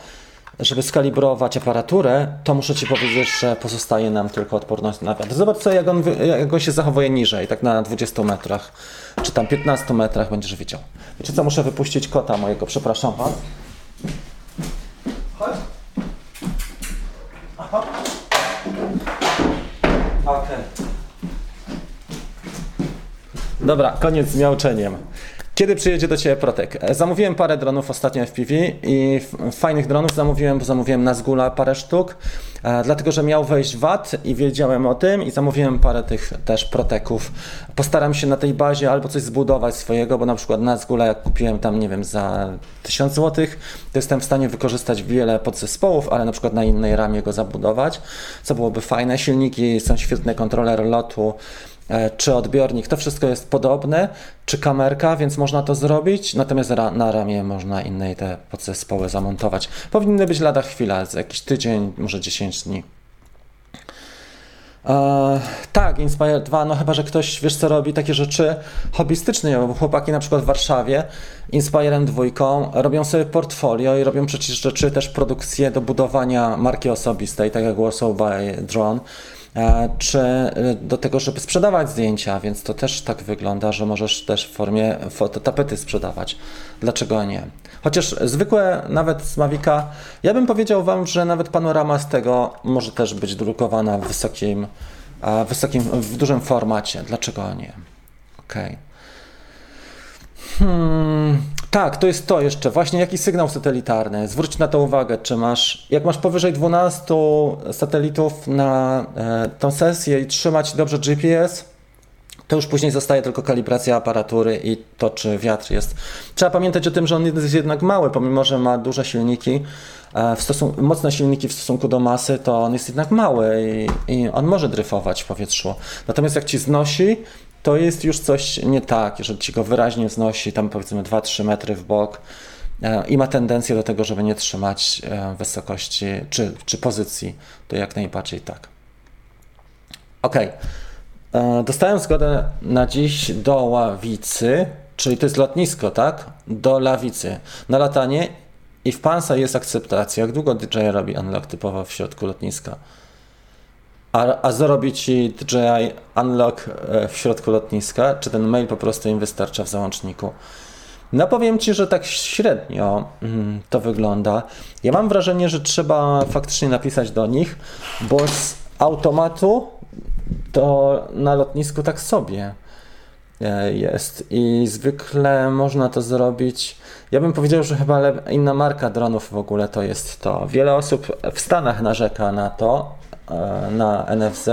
żeby skalibrować aparaturę, to muszę Ci powiedzieć, że pozostaje nam tylko odporność na wiatr. Zobacz co, jak on, jak on się zachowuje niżej, tak na 20 metrach, czy tam 15 metrach będziesz widział. Wiecie co, muszę wypuścić kota mojego, przepraszam Was. Chodź. Aha. Okej. Okay. Dobra, koniec z miauczeniem. Kiedy przyjedzie do Ciebie Protek? E, zamówiłem parę dronów ostatnio w PV i fajnych dronów zamówiłem, bo zamówiłem na Zgula parę sztuk, e, dlatego że miał wejść VAT i wiedziałem o tym i zamówiłem parę tych też Proteków. Postaram się na tej bazie albo coś zbudować swojego, bo na przykład na Zgula jak kupiłem tam, nie wiem, za 1000 zł, to jestem w stanie wykorzystać wiele podzespołów, ale na przykład na innej ramie go zabudować, co byłoby fajne. Silniki są świetne, kontroler lotu, czy odbiornik, to wszystko jest podobne, czy kamerka, więc można to zrobić, natomiast na ramię można innej te podzespoły zamontować. Powinny być lada chwila, jakiś tydzień, może 10 dni. Eee, tak, Inspire 2, no chyba, że ktoś, wiesz co, robi takie rzeczy hobbystycznie, bo chłopaki na przykład w Warszawie Inspirem 2 robią sobie portfolio i robią przecież rzeczy, też produkcje do budowania marki osobistej, tak jak Warsaw by Drone. E, czy e, do tego, żeby sprzedawać zdjęcia, więc to też tak wygląda, że możesz też w formie fototapety sprzedawać. Dlaczego nie? Chociaż zwykłe, nawet z Mavica, ja bym powiedział Wam, że nawet panorama z tego może też być drukowana w wysokim, wysokim w dużym formacie. Dlaczego nie? Okej. Okay. Hmm, tak, to jest to jeszcze. Właśnie jaki sygnał satelitarny. Zwróć na to uwagę, czy masz, jak masz powyżej 12 satelitów na e, tą sesję i trzymać dobrze GPS, to już później zostaje tylko kalibracja aparatury i to, czy wiatr jest. Trzeba pamiętać o tym, że on jest jednak mały, pomimo że ma duże silniki, e, w stosunku, mocne silniki w stosunku do masy, to on jest jednak mały i, i on może dryfować w powietrzu. Natomiast jak ci znosi, to jest już coś nie tak, jeżeli ci go wyraźnie wznosi, tam powiedzmy 2-3 metry w bok e, i ma tendencję do tego, żeby nie trzymać e, wysokości czy, czy pozycji, to jak najbardziej tak. Ok. E, dostałem zgodę na dziś do Ławicy, czyli to jest lotnisko, tak? Do Lawicy. Na latanie i w Pansa jest akceptacja. Jak długo DJ robi unlock typowo w środku lotniska? A, a zrobi ci DJI Unlock e, w środku lotniska? Czy ten mail po prostu im wystarcza w załączniku? No powiem Ci, że tak średnio mm, to wygląda. Ja mam wrażenie, że trzeba faktycznie napisać do nich, bo z automatu to na lotnisku tak sobie e, jest i zwykle można to zrobić. Ja bym powiedział, że chyba inna marka dronów w ogóle to jest to. Wiele osób w Stanach narzeka na to, na NFZ.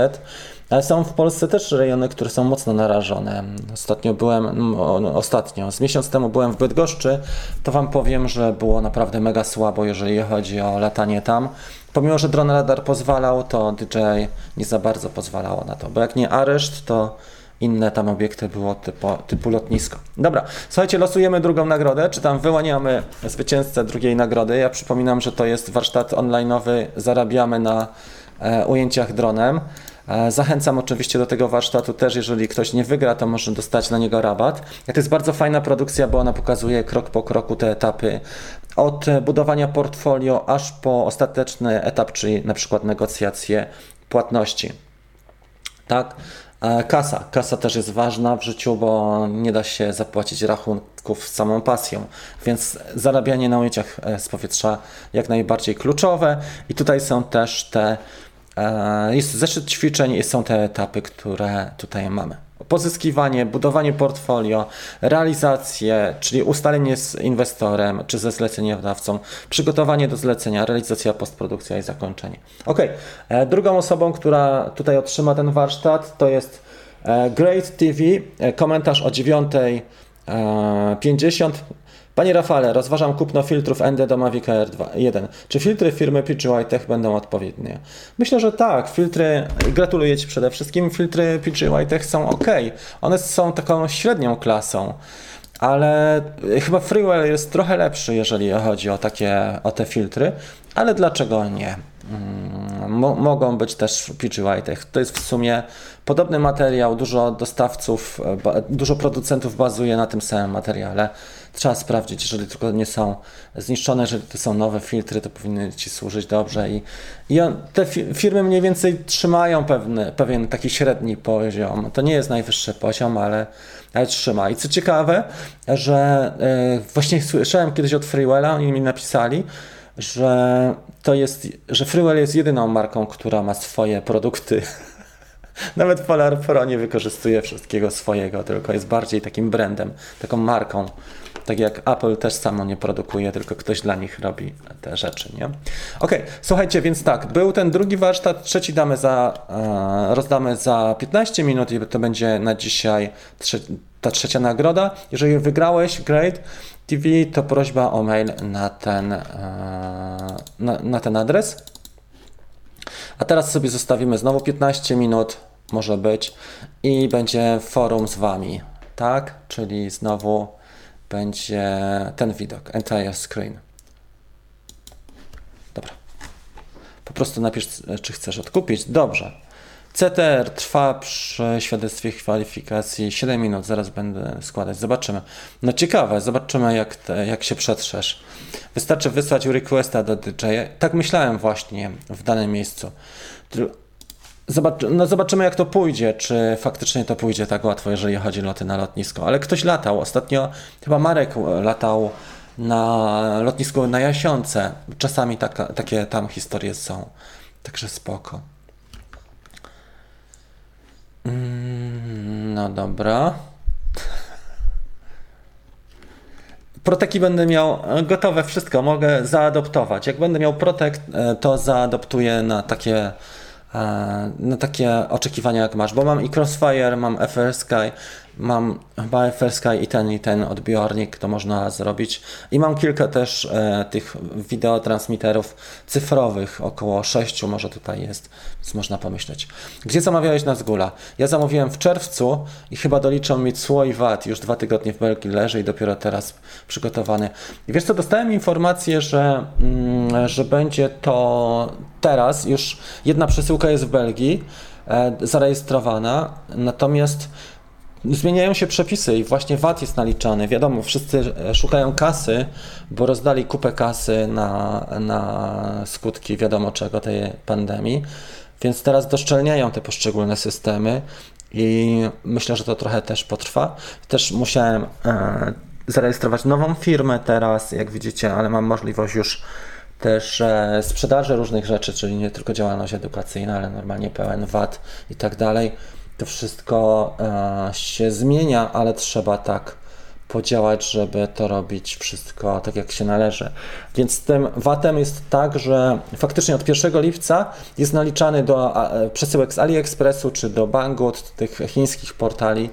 Ale są w Polsce też rejony, które są mocno narażone. Ostatnio byłem, no, ostatnio, z miesiąc temu byłem w Bydgoszczy, to Wam powiem, że było naprawdę mega słabo, jeżeli chodzi o latanie tam. Pomimo, że dron radar pozwalał, to DJI nie za bardzo pozwalało na to, bo jak nie areszt, to inne tam obiekty było typu, typu lotnisko. Dobra, słuchajcie, losujemy drugą nagrodę, czy tam wyłaniamy zwycięzcę drugiej nagrody. Ja przypominam, że to jest warsztat online'owy, zarabiamy na E, ujęciach dronem. E, zachęcam oczywiście do tego warsztatu też, jeżeli ktoś nie wygra, to może dostać na niego rabat. To jest bardzo fajna produkcja, bo ona pokazuje krok po kroku te etapy od budowania portfolio aż po ostateczny etap, czyli na przykład negocjacje płatności. Tak? E, kasa. Kasa też jest ważna w życiu, bo nie da się zapłacić rachunków z samą pasją. Więc zarabianie na ujęciach e, z powietrza jak najbardziej kluczowe. I tutaj są też te, e, jest zeszyt ćwiczeń i są te etapy, które tutaj mamy pozyskiwanie, budowanie portfolio, realizację, czyli ustalenie z inwestorem czy ze zleceniodawcą, przygotowanie do zlecenia, realizacja, postprodukcja i zakończenie. Ok, e, drugą osobą, która tutaj otrzyma ten warsztat to jest e, Great TV, e, komentarz o 9.50. Panie Rafale, rozważam kupno filtrów ND do Mavic Air 2, 1. Czy filtry firmy PGY Tech będą odpowiednie? Myślę, że tak. Filtry, gratuluję Ci przede wszystkim, filtry PGY Tech są ok. One są taką średnią klasą ale chyba Freewell jest trochę lepszy, jeżeli chodzi o takie o te filtry, ale dlaczego nie? Mm, mogą być też PGY Tech. To jest w sumie podobny materiał, dużo dostawców, dużo producentów bazuje na tym samym materiale trzeba sprawdzić, jeżeli tylko nie są zniszczone, jeżeli to są nowe filtry, to powinny Ci służyć dobrze i, i on, te firmy mniej więcej trzymają pewny, pewien taki średni poziom. To nie jest najwyższy poziom, ale, ale trzyma. I co ciekawe, że yy, właśnie słyszałem kiedyś od Freewella, oni mi napisali, że to jest, że Freewell jest jedyną marką, która ma swoje produkty nawet Polar Pro nie wykorzystuje wszystkiego swojego, tylko jest bardziej takim brandem, taką marką. Tak jak Apple też samo nie produkuje, tylko ktoś dla nich robi te rzeczy, nie? Ok, słuchajcie, więc tak, był ten drugi warsztat, trzeci damy za, e, rozdamy za 15 minut i to będzie na dzisiaj trze ta trzecia nagroda. Jeżeli wygrałeś, great. TV, to prośba o mail na ten, e, na, na ten adres. A teraz sobie zostawimy znowu 15 minut, może być, i będzie forum z Wami, tak? Czyli znowu będzie ten widok, entire screen. Dobra. Po prostu napisz, czy chcesz odkupić. Dobrze. CTR trwa przy świadectwie kwalifikacji 7 minut, zaraz będę składać. Zobaczymy. No ciekawe, zobaczymy jak, te, jak się przetrzesz. Wystarczy wysłać requesta do DJ. Tak myślałem właśnie w danym miejscu. No zobaczymy, jak to pójdzie, czy faktycznie to pójdzie tak łatwo, jeżeli chodzi o loty na lotnisko. Ale ktoś latał. Ostatnio chyba Marek latał na lotnisku na Jasiące. Czasami taka, takie tam historie są. Także spoko. Mm, no dobra. Proteki będę miał gotowe wszystko, mogę zaadoptować. Jak będę miał protek, e, to zaadoptuję na takie na takie oczekiwania, jak masz, bo mam i Crossfire, mam FR Sky, mam chyba FR Sky i ten i ten odbiornik, to można zrobić. I mam kilka też e, tych wideotransmiterów cyfrowych, około 6 może tutaj jest, więc można pomyśleć. Gdzie zamawiałeś na Zgula? Ja zamówiłem w czerwcu i chyba doliczą mi cło i VAT, już dwa tygodnie w Belgii leży i dopiero teraz przygotowany. I wiesz co, dostałem informację, że, mm, że będzie to teraz, już jedna przesyłka jest w Belgii, e, zarejestrowana, natomiast Zmieniają się przepisy i właśnie VAT jest naliczany. Wiadomo, wszyscy e, szukają kasy, bo rozdali kupę kasy na, na skutki wiadomo czego tej pandemii, więc teraz doszczelniają te poszczególne systemy i myślę, że to trochę też potrwa. Też musiałem e, zarejestrować nową firmę teraz, jak widzicie, ale mam możliwość już też e, sprzedaży różnych rzeczy, czyli nie tylko działalność edukacyjna, ale normalnie pełen VAT i tak dalej to wszystko e, się zmienia, ale trzeba tak podziałać, żeby to robić wszystko tak, jak się należy. Więc z tym VAT-em jest tak, że faktycznie od 1 lipca jest naliczany do e, przesyłek z AliExpressu czy do Banggood, tych chińskich portali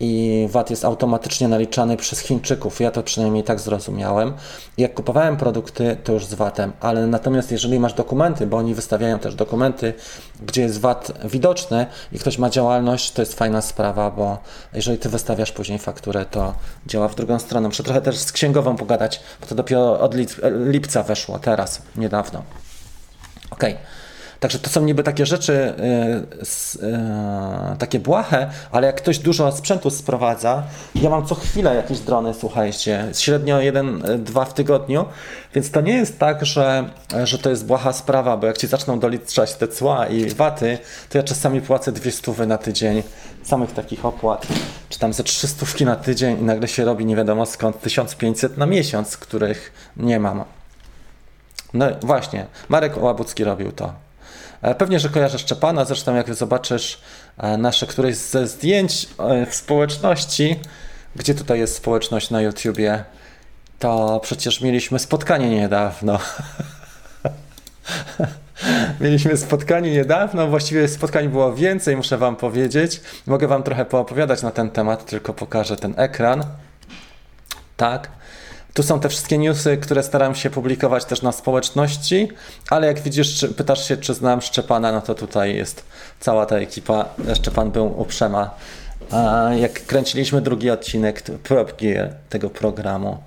i VAT jest automatycznie naliczany przez Chińczyków. Ja to przynajmniej tak zrozumiałem. Jak kupowałem produkty, to już z VAT-em, ale natomiast jeżeli masz dokumenty, bo oni wystawiają też dokumenty, gdzie jest VAT widoczny i ktoś ma działalność, to jest fajna sprawa, bo jeżeli ty wystawiasz później fakturę, to działa w drugą stronę. Muszę trochę też z księgową pogadać, bo to dopiero od lipca weszło, teraz, niedawno. Okej. Okay. Także to są niby takie rzeczy takie błahe, ale jak ktoś dużo sprzętu sprowadza, ja mam co chwilę jakieś drony, słuchajcie, średnio jeden, dwa w tygodniu, więc to nie jest tak, że, że to jest błaha sprawa, bo jak ci zaczną doliczać te cła i waty, to ja czasami płacę dwie stówy na tydzień samych takich opłat, czy tam ze 300 na tydzień i nagle się robi nie wiadomo skąd 1500 na miesiąc, których nie mam. No właśnie, Marek Łabucki robił to. E, pewnie, że kojarzę Szczepana, zresztą jak zobaczysz e, nasze któreś ze zdjęć e, w społeczności, gdzie tutaj jest społeczność na YouTubie, to przecież mieliśmy spotkanie niedawno. Mieliśmy spotkanie niedawno, właściwie spotkań było więcej, muszę Wam powiedzieć. Mogę Wam trochę poopowiadać na ten temat, tylko pokażę ten ekran. Tak. Tu są te wszystkie newsy, które staram się publikować też na społeczności, ale jak widzisz, pytasz się, czy znam Szczepana, no to tutaj jest cała ta ekipa. Szczepan był uprzema. Jak kręciliśmy drugi odcinek próbki tego programu,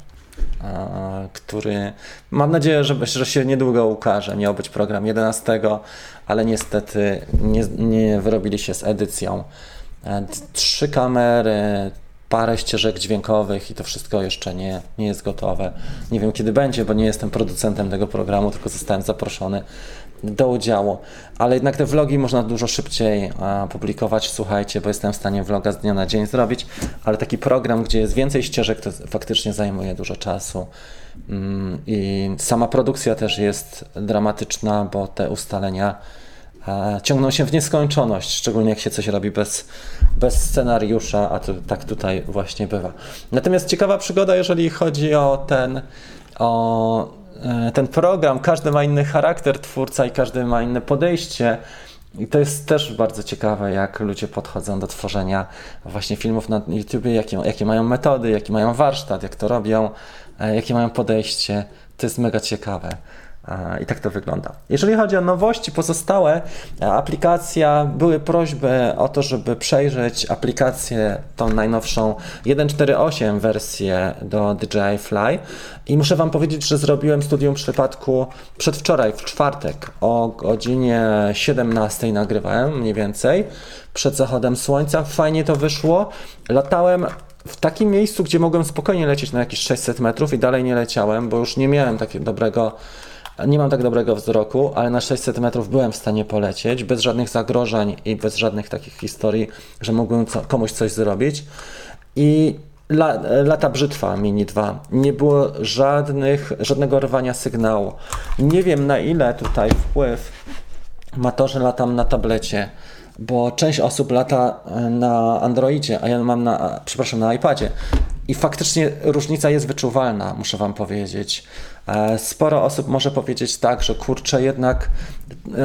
który mam nadzieję, że, że się niedługo ukaże. Miał być program 11, ale niestety nie, nie wyrobili się z edycją. E, trzy kamery, parę ścieżek dźwiękowych i to wszystko jeszcze nie, nie jest gotowe. Nie wiem kiedy będzie, bo nie jestem producentem tego programu, tylko zostałem zaproszony do udziału. Ale jednak te vlogi można dużo szybciej publikować, słuchajcie, bo jestem w stanie vloga z dnia na dzień zrobić, ale taki program, gdzie jest więcej ścieżek, to faktycznie zajmuje dużo czasu. Mm, I sama produkcja też jest dramatyczna, bo te ustalenia ciągną się w nieskończoność, szczególnie jak się coś robi bez, bez scenariusza, a to, tak tutaj właśnie bywa. Natomiast ciekawa przygoda, jeżeli chodzi o ten, o e, ten program, każdy ma inny charakter twórca i każdy ma inne podejście. I to jest też bardzo ciekawe, jak ludzie podchodzą do tworzenia właśnie filmów na YouTube, jakie, jakie mają metody, jaki mają warsztat, jak to robią, e, jakie mają podejście. To jest mega ciekawe. I tak to wygląda. Jeżeli chodzi o nowości pozostałe, aplikacja, były prośby o to, żeby przejrzeć aplikację, tą najnowszą 1.4.8 wersję do DJI Fly i muszę Wam powiedzieć, że zrobiłem studium przypadku przedwczoraj, w czwartek o godzinie 17 nagrywałem mniej więcej, przed zachodem słońca. Fajnie to wyszło. Latałem w takim miejscu, gdzie mogłem spokojnie lecieć na jakieś 600 metrów i dalej nie leciałem, bo już nie miałem takiego dobrego nie mam tak dobrego wzroku, ale na 600 metrów byłem w stanie polecieć bez żadnych zagrożeń i bez żadnych takich historii, że mógłbym co, komuś coś zrobić. I la, lata brzytwa Mini 2. Nie było żadnych, żadnego rwania sygnału. Nie wiem na ile tutaj wpływ ma to, że latam na tablecie bo część osób lata na Androidzie, a ja mam na, przepraszam, na iPadzie. I faktycznie różnica jest wyczuwalna, muszę Wam powiedzieć. E, sporo osób może powiedzieć tak, że kurczę, jednak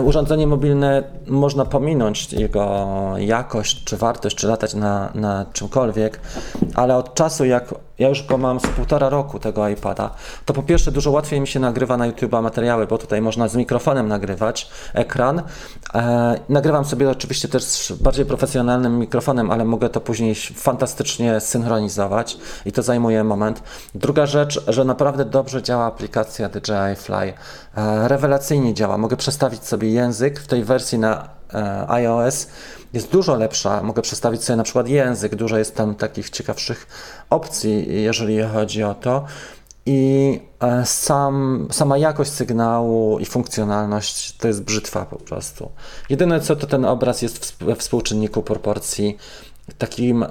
urządzenie mobilne można pominąć jego jakość, czy wartość, czy latać na, na czymkolwiek, ale od czasu jak ja już go mam z półtora roku tego iPada, to po pierwsze dużo łatwiej mi się nagrywa na YouTube'a materiały, bo tutaj można z mikrofonem nagrywać ekran. E, nagrywam sobie oczywiście też z bardziej profesjonalnym mikrofonem, ale mogę to później fantastycznie synchronizować i to zajmuje moment. Druga rzecz, że naprawdę dobrze działa aplikacja DJI Fly. E, rewelacyjnie działa. Mogę przestawić sobie język w tej wersji na e, iOS jest dużo lepsza. Mogę przestawić sobie na przykład język, dużo jest tam takich ciekawszych opcji, jeżeli chodzi o to. I e, sam, sama jakość sygnału i funkcjonalność to jest brzytwa po prostu. Jedyne co to ten obraz jest we współczynniku proporcji takim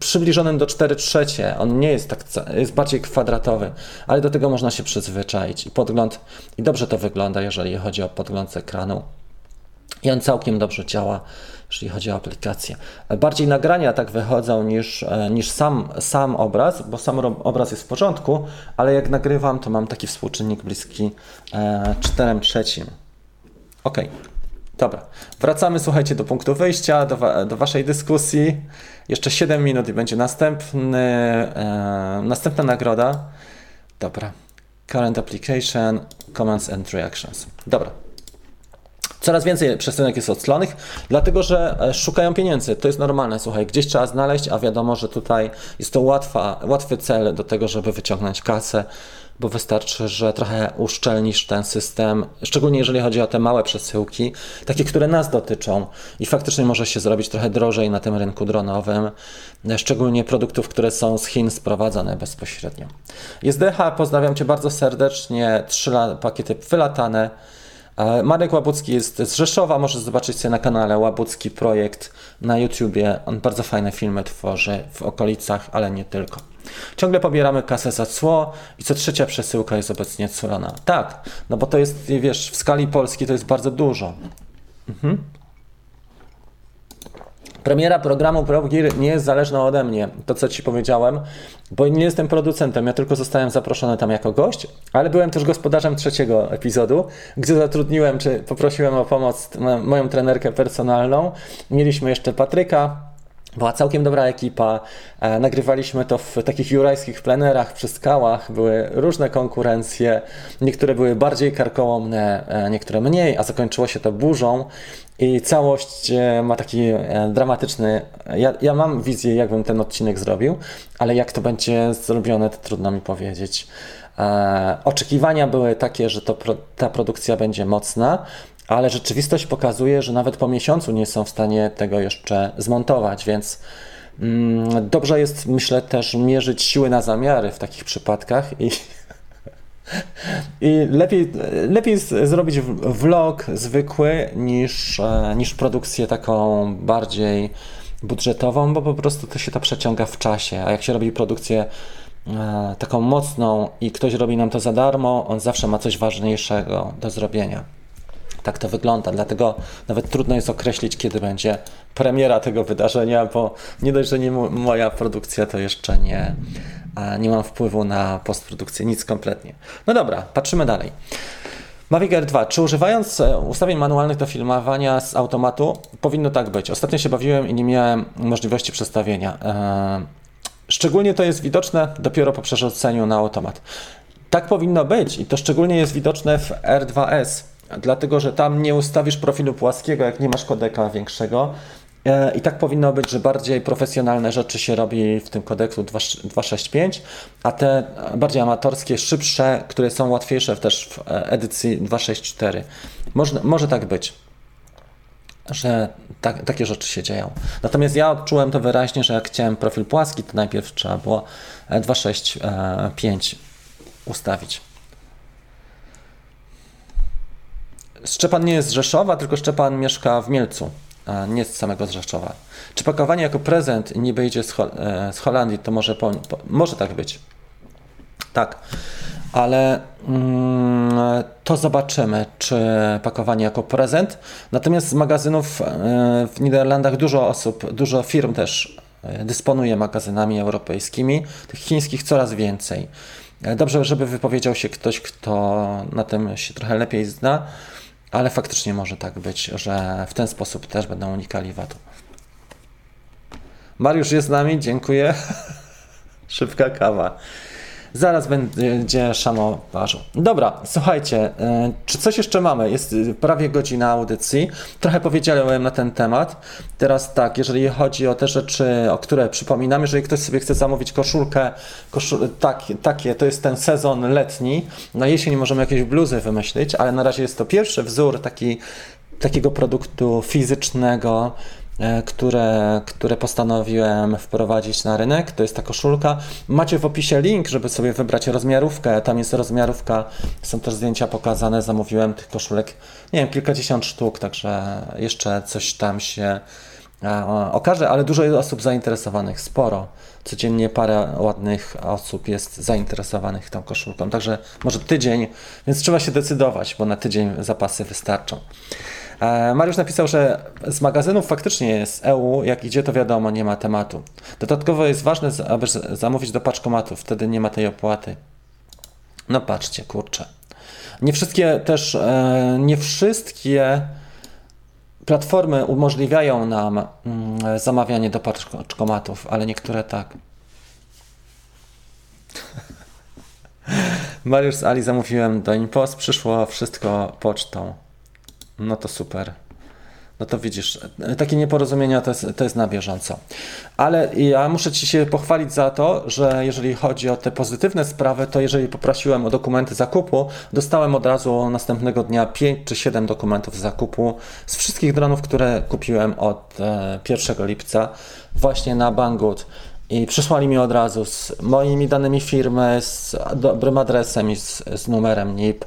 przybliżonym do 4 trzecie. On nie jest tak, jest bardziej kwadratowy, ale do tego można się przyzwyczaić. I podgląd, i dobrze to wygląda, jeżeli chodzi o podgląd z ekranu. I on całkiem dobrze działa jeżeli chodzi o aplikację. Bardziej nagrania tak wychodzą niż, e, niż sam, sam obraz, bo sam obraz jest w porządku, ale jak nagrywam, to mam taki współczynnik bliski 4 e, trzecim. Ok, dobra. Wracamy, słuchajcie, do punktu wyjścia, do, wa do Waszej dyskusji. Jeszcze 7 minut i będzie następny, e, następna nagroda. Dobra. Current application, commands and reactions. Dobra. Coraz więcej przesyłek jest odslonych, dlatego że e, szukają pieniędzy. To jest normalne, słuchaj, gdzieś trzeba znaleźć, a wiadomo, że tutaj jest to łatwa, łatwy cel do tego, żeby wyciągnąć kasę, bo wystarczy, że trochę uszczelnisz ten system, szczególnie jeżeli chodzi o te małe przesyłki, takie, które nas dotyczą i faktycznie może się zrobić trochę drożej na tym rynku dronowym, szczególnie produktów, które są z Chin sprowadzane bezpośrednio. Jest DH, pozdrawiam Cię bardzo serdecznie, trzy pakiety wylatane. Marek Łabucki jest z Rzeszowa, możesz zobaczyć sobie na kanale Łabucki Projekt na YouTubie. On bardzo fajne filmy tworzy w okolicach, ale nie tylko. Ciągle pobieramy kasę za cło i co trzecia przesyłka jest obecnie cłona. Tak, no bo to jest, wiesz, w skali Polski to jest bardzo dużo. Mhm. Premiera programu ProGear nie jest zależna ode mnie, to co Ci powiedziałem, bo nie jestem producentem, ja tylko zostałem zaproszony tam jako gość, ale byłem też gospodarzem trzeciego epizodu, gdzie zatrudniłem, czy poprosiłem o pomoc moją trenerkę personalną. Mieliśmy jeszcze Patryka, była całkiem dobra ekipa. E, nagrywaliśmy to w takich jurajskich plenerach przy skałach. Były różne konkurencje. Niektóre były bardziej karkołomne, e, niektóre mniej, a zakończyło się to burzą. I całość e, ma taki dramatyczny. Ja, ja mam wizję, jakbym ten odcinek zrobił, ale jak to będzie zrobione, to trudno mi powiedzieć. oczekiwania były takie, że to, ta produkcja będzie mocna, ale rzeczywistość pokazuje, że nawet po miesiącu nie są w stanie tego jeszcze zmontować, więc mm, dobrze jest, myślę, też mierzyć siły na zamiary w takich przypadkach i, i lepiej, lepiej zrobić vlog zwykły niż, e, niż produkcję taką bardziej budżetową, bo po prostu to się to przeciąga w czasie, a jak się robi produkcję e, taką mocną i ktoś robi nam to za darmo, on zawsze ma coś ważniejszego do zrobienia. Tak to wygląda, dlatego nawet trudno jest określić, kiedy będzie premiera tego wydarzenia, bo nie dość, że nie moja produkcja, to jeszcze nie, nie mam wpływu na postprodukcję, nic kompletnie. No dobra, patrzymy dalej. Mavic Air 2. Czy używając e, ustawień manualnych do filmowania z automatu, powinno tak być? Ostatnio się bawiłem i nie miałem możliwości przestawienia. E, szczególnie to jest widoczne dopiero po przerzuceniu na automat. Tak powinno być i to szczególnie jest widoczne w R2S dlatego że tam nie ustawisz profilu płaskiego, jak nie masz kodeka większego. E, I tak powinno być, że bardziej profesjonalne rzeczy się robi w tym kodeksu 265, a te bardziej amatorskie, szybsze, które są łatwiejsze też w e, edycji 264. Może, może tak być, że tak, takie rzeczy się dzieją. Natomiast ja odczułem to wyraźnie, że jak chciałem profil płaski, to najpierw trzeba było 265 e, ustawić. Szczepan nie jest z Rzeszowa, tylko Szczepan mieszka w Mielcu, a nie z samego z Rzeszowa. Czy pakowanie jako prezent niby idzie z, Hol e, z Holandii, to może, po, po, może tak być. Tak, ale mm, to zobaczymy, czy pakowanie jako prezent. Natomiast z magazynów e, w Niderlandach dużo osób, dużo firm też e, dysponuje magazynami europejskimi, tych chińskich coraz więcej. Dobrze, żeby wypowiedział się ktoś, kto na tym się trochę lepiej zna ale faktycznie może tak być, że w ten sposób też będą unikali VAT-u. Mariusz jest z nami, dziękuję. Szybka kawa. Zaraz będzie Szano. Dobra, słuchajcie, e, czy coś jeszcze mamy? Jest e, prawie godzina audycji. Trochę powiedziałem na ten temat. Teraz tak, jeżeli chodzi o te rzeczy, o które przypominam, jeżeli ktoś sobie chce zamówić koszulkę, koszul tak, takie, to jest ten sezon letni. Na jesień możemy jakieś bluzy wymyślić, ale na razie jest to pierwszy wzór taki, takiego produktu fizycznego, które, które postanowiłem wprowadzić na rynek. To jest ta koszulka. Macie w opisie link, żeby sobie wybrać rozmiarówkę. Tam jest rozmiarówka, są też zdjęcia pokazane. Zamówiłem tych koszulek, nie wiem, kilkadziesiąt sztuk, także jeszcze coś tam się e, okaże, ale dużo jest osób zainteresowanych, sporo. Codziennie parę ładnych osób jest zainteresowanych tą koszulką, także może tydzień, więc trzeba się decydować, bo na tydzień zapasy wystarczą. E, Mariusz napisał, że z magazynów faktycznie jest EU, jak idzie to wiadomo, nie ma tematu. Dodatkowo jest ważne, aby zamówić do paczkomatu, wtedy nie ma tej opłaty. No patrzcie, kurczę. Nie wszystkie też, e, nie wszystkie platformy umożliwiają nam mm, zamawianie do paczkomatów, ale niektóre tak. Mariusz z Ali zamówiłem do Impost, przyszło wszystko pocztą. No to super. No to widzisz, takie nieporozumienia to jest, to jest na bieżąco. Ale ja muszę Ci się pochwalić za to, że jeżeli chodzi o te pozytywne sprawy, to jeżeli poprosiłem o dokumenty zakupu, dostałem od razu następnego dnia 5 czy 7 dokumentów zakupu z wszystkich dronów, które kupiłem od 1 e, lipca właśnie na Banggood. I przysłali mi od razu z moimi danymi firmy, z dobrym adresem i z, z numerem NIP.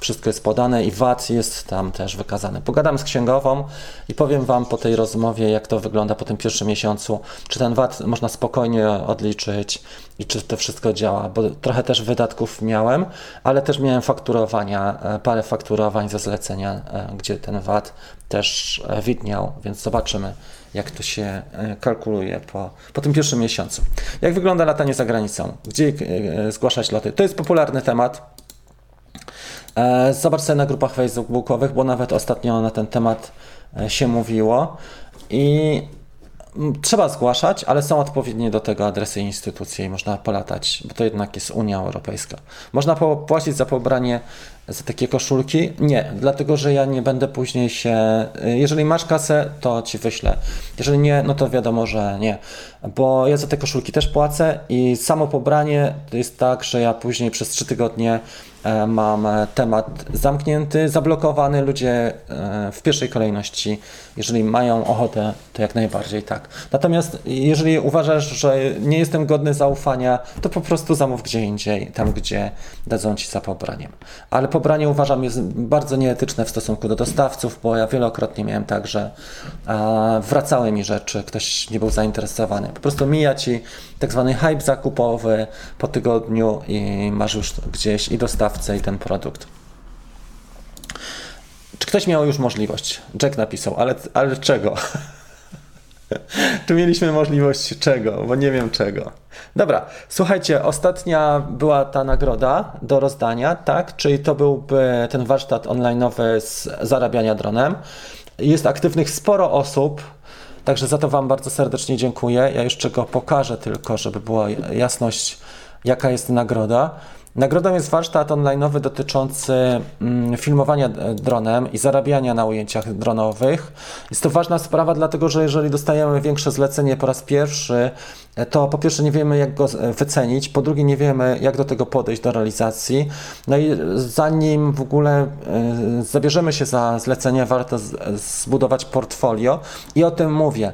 Wszystko jest podane i VAT jest tam też wykazany. Pogadam z księgową i powiem Wam po tej rozmowie, jak to wygląda po tym pierwszym miesiącu, czy ten VAT można spokojnie odliczyć i czy to wszystko działa, bo trochę też wydatków miałem, ale też miałem fakturowania, e, parę fakturowań ze zlecenia, e, gdzie ten VAT też e, widniał, więc zobaczymy, jak to się kalkuluje po, po tym pierwszym miesiącu. Jak wygląda latanie za granicą? Gdzie zgłaszać loty? To jest popularny temat zobacz sobie na grupach facebookowych, bo nawet ostatnio na ten temat e, się mówiło. I trzeba zgłaszać, ale są odpowiednie do tego adresy instytucji i można polatać, bo to jednak jest Unia Europejska. Można płacić za pobranie za takie koszulki? Nie, dlatego że ja nie będę później się. Jeżeli masz kasę, to ci wyślę. Jeżeli nie, no to wiadomo, że nie. Bo ja za te koszulki też płacę i samo pobranie to jest tak, że ja później przez 3 tygodnie E, mam e, temat zamknięty, zablokowany. Ludzie e, w pierwszej kolejności, jeżeli mają ochotę, to jak najbardziej tak. Natomiast jeżeli uważasz, że nie jestem godny zaufania, to po prostu zamów gdzie indziej, tam gdzie dadzą ci za pobraniem. Ale pobranie uważam jest bardzo nieetyczne w stosunku do dostawców, bo ja wielokrotnie miałem tak, że wracały mi rzeczy, ktoś nie był zainteresowany. Po prostu mija ci tak zwany hype zakupowy po tygodniu i masz już gdzieś i dostawcę i ten produkt. Czy ktoś miał już możliwość? Jack napisał, ale, ale czego? Czy mieliśmy możliwość czego? Bo nie wiem czego. Dobra, słuchajcie, ostatnia była ta nagroda do rozdania, tak? Czyli to byłby ten warsztat online'owy z zarabiania dronem. Jest aktywnych sporo osób, Także za to Wam bardzo serdecznie dziękuję. Ja jeszcze go pokażę tylko, żeby była jasność, jaka jest nagroda. Nagrodą jest warsztat online'owy dotyczący mm, filmowania dronem i zarabiania na ujęciach dronowych. Jest to ważna sprawa, dlatego że jeżeli dostajemy większe zlecenie po raz pierwszy, to po pierwsze nie wiemy, jak go wycenić, po drugie nie wiemy, jak do tego podejść, do realizacji. No i zanim w ogóle e, zabierzemy się za zlecenie, warto zbudować portfolio i o tym mówię.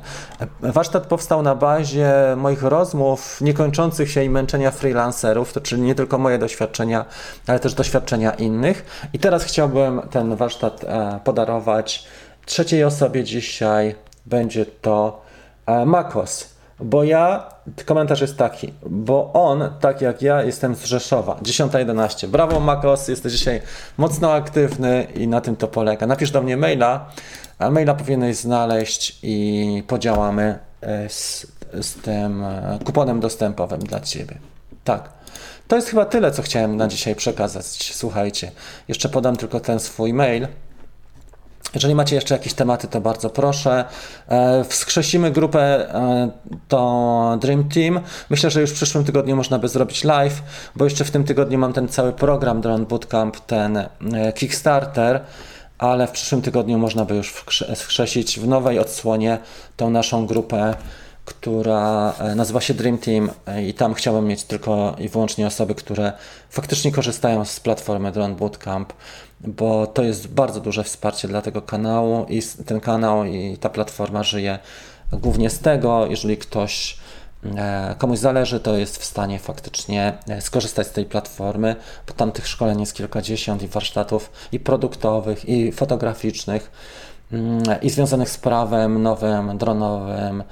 Warsztat powstał na bazie moich rozmów niekończących się i męczenia freelancerów, to czyli nie tylko moje doświadczenia, ale też doświadczenia innych. I teraz chciałbym ten warsztat e, podarować trzeciej osobie dzisiaj. Będzie to e, Makos. Bo ja, komentarz jest taki, bo on, tak jak ja, jestem z Rzeszowa, 10.11. Brawo Makos, jesteś dzisiaj mocno aktywny i na tym to polega. Napisz do mnie maila, a maila powinieneś znaleźć i podziałamy e, z, z tym kuponem dostępowym dla Ciebie. Tak. To jest chyba tyle, co chciałem na dzisiaj przekazać. Słuchajcie, jeszcze podam tylko ten swój mail. Jeżeli macie jeszcze jakieś tematy, to bardzo proszę. E, wskrzesimy grupę e, to Dream Team. Myślę, że już w przyszłym tygodniu można by zrobić live, bo jeszcze w tym tygodniu mam ten cały program Drone Bootcamp, ten e, Kickstarter, ale w przyszłym tygodniu można by już wskrzesić w nowej odsłonie tą naszą grupę która nazywa się Dream Team i tam chciałbym mieć tylko i wyłącznie osoby, które faktycznie korzystają z platformy Drone Bootcamp, bo to jest bardzo duże wsparcie dla tego kanału i ten kanał i ta platforma żyje głównie z tego, jeżeli ktoś e, komuś zależy, to jest w stanie faktycznie e, skorzystać z tej platformy, bo tam tych szkoleń jest kilkadziesiąt i warsztatów i produktowych, i fotograficznych, mm, i związanych z prawem nowym, dronowym, e,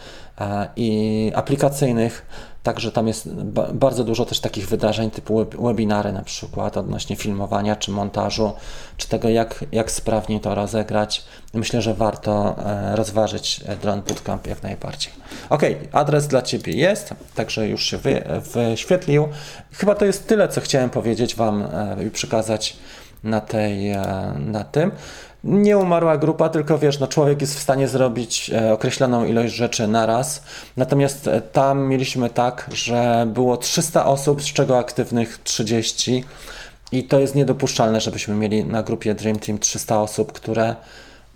i aplikacyjnych Także tam jest bardzo dużo też takich wydarzeń typu webinary na przykład odnośnie filmowania czy montażu, czy tego jak, jak sprawniej to rozegrać. Myślę, że warto e, rozważyć e, Drone Bootcamp jak najbardziej. Ok, adres dla Ciebie jest, także już się wy, wyświetlił. Chyba to jest tyle, co chciałem powiedzieć Wam e, i przekazać na, tej, na tym nie umarła grupa, tylko wiesz, no człowiek jest w stanie zrobić e, określoną ilość rzeczy naraz. Natomiast e, tam mieliśmy tak, że było 300 osób, z czego aktywnych 30 I to jest niedopuszczalne, żebyśmy mieli na grupie Dream Team 300 osób, które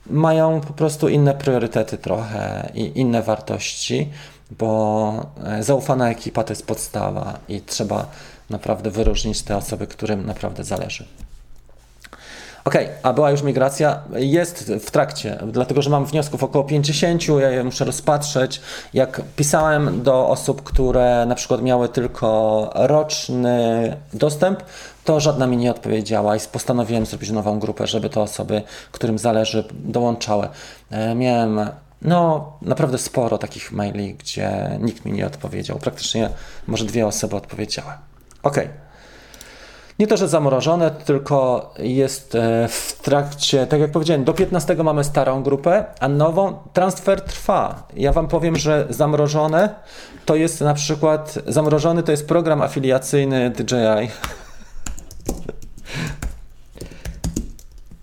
mają po prostu inne priorytety trochę i inne wartości, bo e, zaufana ekipa to jest podstawa i trzeba naprawdę wyróżnić te osoby, którym naprawdę zależy. Ok, a była już migracja? Jest w trakcie, dlatego że mam wniosków około 50, ja je muszę rozpatrzeć. Jak pisałem do osób, które na przykład miały tylko roczny dostęp, to żadna mi nie odpowiedziała i postanowiłem zrobić nową grupę, żeby te osoby, którym zależy, dołączały. E, miałem no, naprawdę sporo takich maili, gdzie nikt mi nie odpowiedział. Praktycznie może dwie osoby odpowiedziały. Ok. Nie to, że zamrożone, tylko jest e, w trakcie, tak jak powiedziałem, do 15 mamy starą grupę, a nową transfer trwa. Ja Wam powiem, że zamrożone to jest na przykład, zamrożony to jest program afiliacyjny DJI.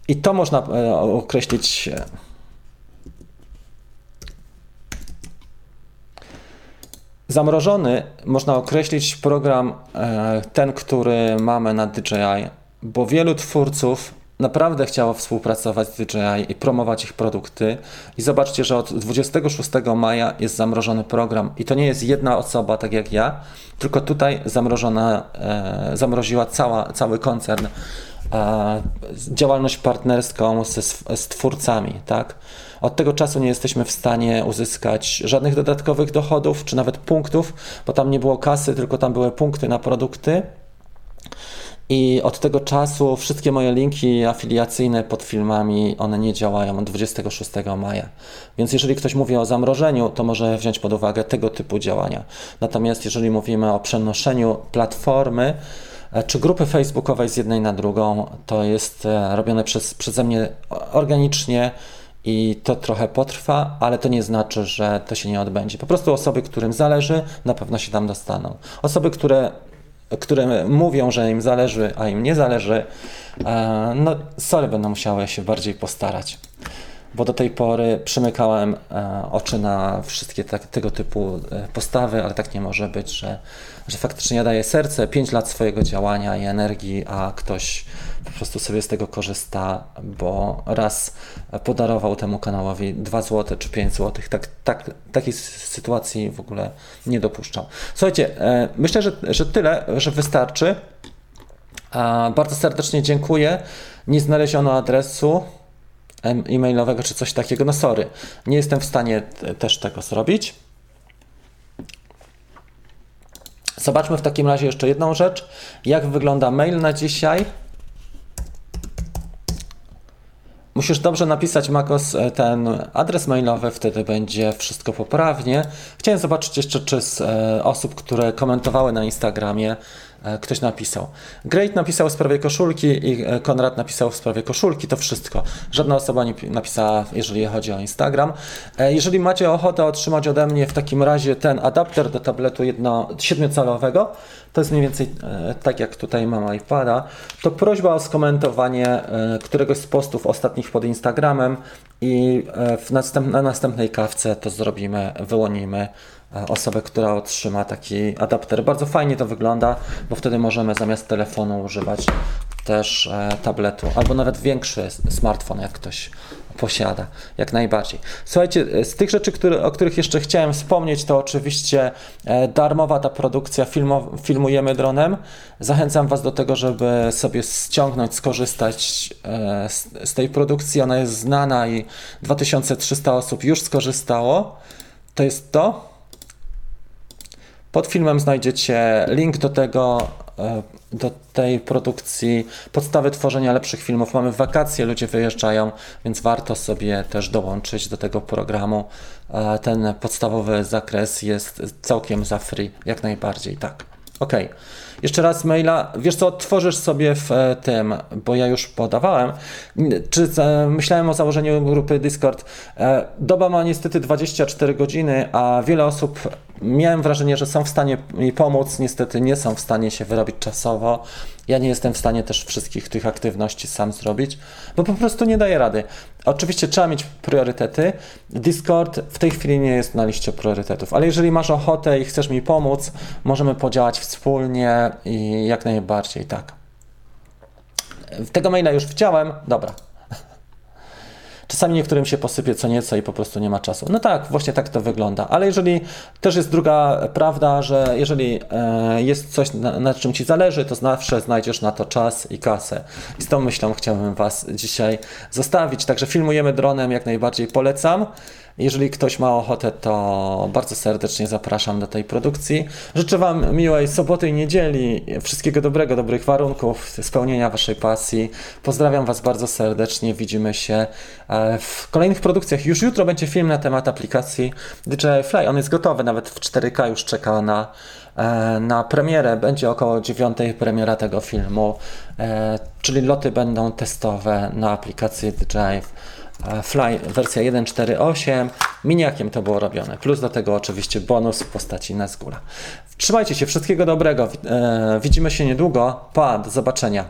I to można e, określić Zamrożony można określić program e, ten, który mamy na DJI, bo wielu twórców naprawdę chciało współpracować z DJI i promować ich produkty. I zobaczcie, że od 26 maja jest zamrożony program. I to nie jest jedna osoba, tak jak ja, tylko tutaj zamrożona, e, zamroziła cała, cały koncern e, działalność partnerską z, z twórcami, tak? Od tego czasu nie jesteśmy w stanie uzyskać żadnych dodatkowych dochodów, czy nawet punktów, bo tam nie było kasy, tylko tam były punkty na produkty. I od tego czasu wszystkie moje linki afiliacyjne pod filmami, one nie działają od 26 maja. Więc jeżeli ktoś mówi o zamrożeniu, to może wziąć pod uwagę tego typu działania. Natomiast jeżeli mówimy o przenoszeniu platformy, e, czy grupy facebookowej z jednej na drugą, to jest e, robione przez, przeze mnie organicznie, i to trochę potrwa, ale to nie znaczy, że to się nie odbędzie. Po prostu osoby, którym zależy, na pewno się tam dostaną. Osoby, które, które mówią, że im zależy, a im nie zależy, e, no sorry, będą musiały się bardziej postarać. Bo do tej pory przymykałem e, oczy na wszystkie tak, tego typu e, postawy, ale tak nie może być, że, że faktycznie ja daję serce, 5 lat swojego działania i energii, a ktoś po prostu sobie z tego korzysta, bo raz podarował temu kanałowi 2 zł czy 5 zł. Tak, tak, takiej sytuacji w ogóle nie dopuszczam. Słuchajcie, e, myślę, że, że tyle, że wystarczy. Bardzo serdecznie dziękuję. Nie znaleziono adresu e-mailowego czy coś takiego. No sorry, nie jestem w stanie też tego zrobić. Zobaczmy w takim razie jeszcze jedną rzecz. Jak wygląda mail na dzisiaj? Musisz dobrze napisać Makos e, ten adres mailowy, wtedy będzie wszystko poprawnie. Chciałem zobaczyć jeszcze, czy z e, osób, które komentowały na Instagramie, ktoś napisał. Great napisał w sprawie koszulki i e, Konrad napisał w sprawie koszulki, to wszystko. Żadna osoba nie napisała, jeżeli chodzi o Instagram. E, jeżeli macie ochotę otrzymać ode mnie w takim razie ten adapter do tabletu jedno, 7-calowego, to jest mniej więcej tak jak tutaj mam iPada, to prośba o skomentowanie któregoś z postów ostatnich pod Instagramem i w następ, na następnej kawce to zrobimy, wyłonimy E, osobę, która otrzyma taki adapter. Bardzo fajnie to wygląda, bo wtedy możemy zamiast telefonu używać też e, tabletu, albo nawet większy smartfon, jak ktoś posiada, jak najbardziej. Słuchajcie, z tych rzeczy, o których jeszcze chciałem wspomnieć, to oczywiście e, darmowa ta produkcja Filmujemy Dronem. Zachęcam Was do tego, żeby sobie ściągnąć, skorzystać z, z tej produkcji. Ona jest znana i 2300 osób już skorzystało. To jest to. Pod filmem znajdziecie link do tego, e, do tej produkcji, podstawy tworzenia lepszych filmów. Mamy wakacje, ludzie wyjeżdżają, więc warto sobie też dołączyć do tego programu. E, ten podstawowy zakres jest całkiem za free, jak najbardziej, tak. Ok. Jeszcze raz maila. Wiesz co, tworzysz sobie w e, tym, bo ja już podawałem. Czy myślałem o założeniu grupy Discord? Doba ma niestety 24 godziny, a wiele osób miałem wrażenie, że są w stanie mi pomóc, niestety nie są w stanie się wyrobić czasowo. Ja nie jestem w stanie też wszystkich tych aktywności sam zrobić, bo po prostu nie daję rady. Oczywiście trzeba mieć priorytety. Discord w tej chwili nie jest na liście priorytetów, ale jeżeli masz ochotę i chcesz mi pomóc, możemy podziałać wspólnie i jak najbardziej tak. tego maila już widziałem, dobra. Czasami niektórym się posypie co nieco i po prostu nie ma czasu. No tak, właśnie tak to wygląda. Ale jeżeli też jest druga prawda, że jeżeli e, jest coś, na, na czym ci zależy, to zawsze znajdziesz na to czas i kasę. I z tą myślą chciałbym Was dzisiaj zostawić. Także filmujemy dronem, jak najbardziej polecam. Jeżeli ktoś ma ochotę, to bardzo serdecznie zapraszam do tej produkcji. Życzę Wam miłej soboty i niedzieli, wszystkiego dobrego, dobrych warunków, spełnienia Waszej pasji. Pozdrawiam Was bardzo serdecznie. Widzimy się e, w kolejnych produkcjach. Już jutro będzie film na temat aplikacji DJI Fly. On jest gotowy, nawet w 4K już czeka na, e, na premierę. Będzie około 9 premiera tego filmu, e, czyli loty będą testowe na aplikację DJI Fly wersja 1.4.8. Miniakiem to było robione. Plus do tego oczywiście bonus w postaci Nazgula. Trzymajcie się, wszystkiego dobrego. Widzimy się niedługo. Pa, do zobaczenia.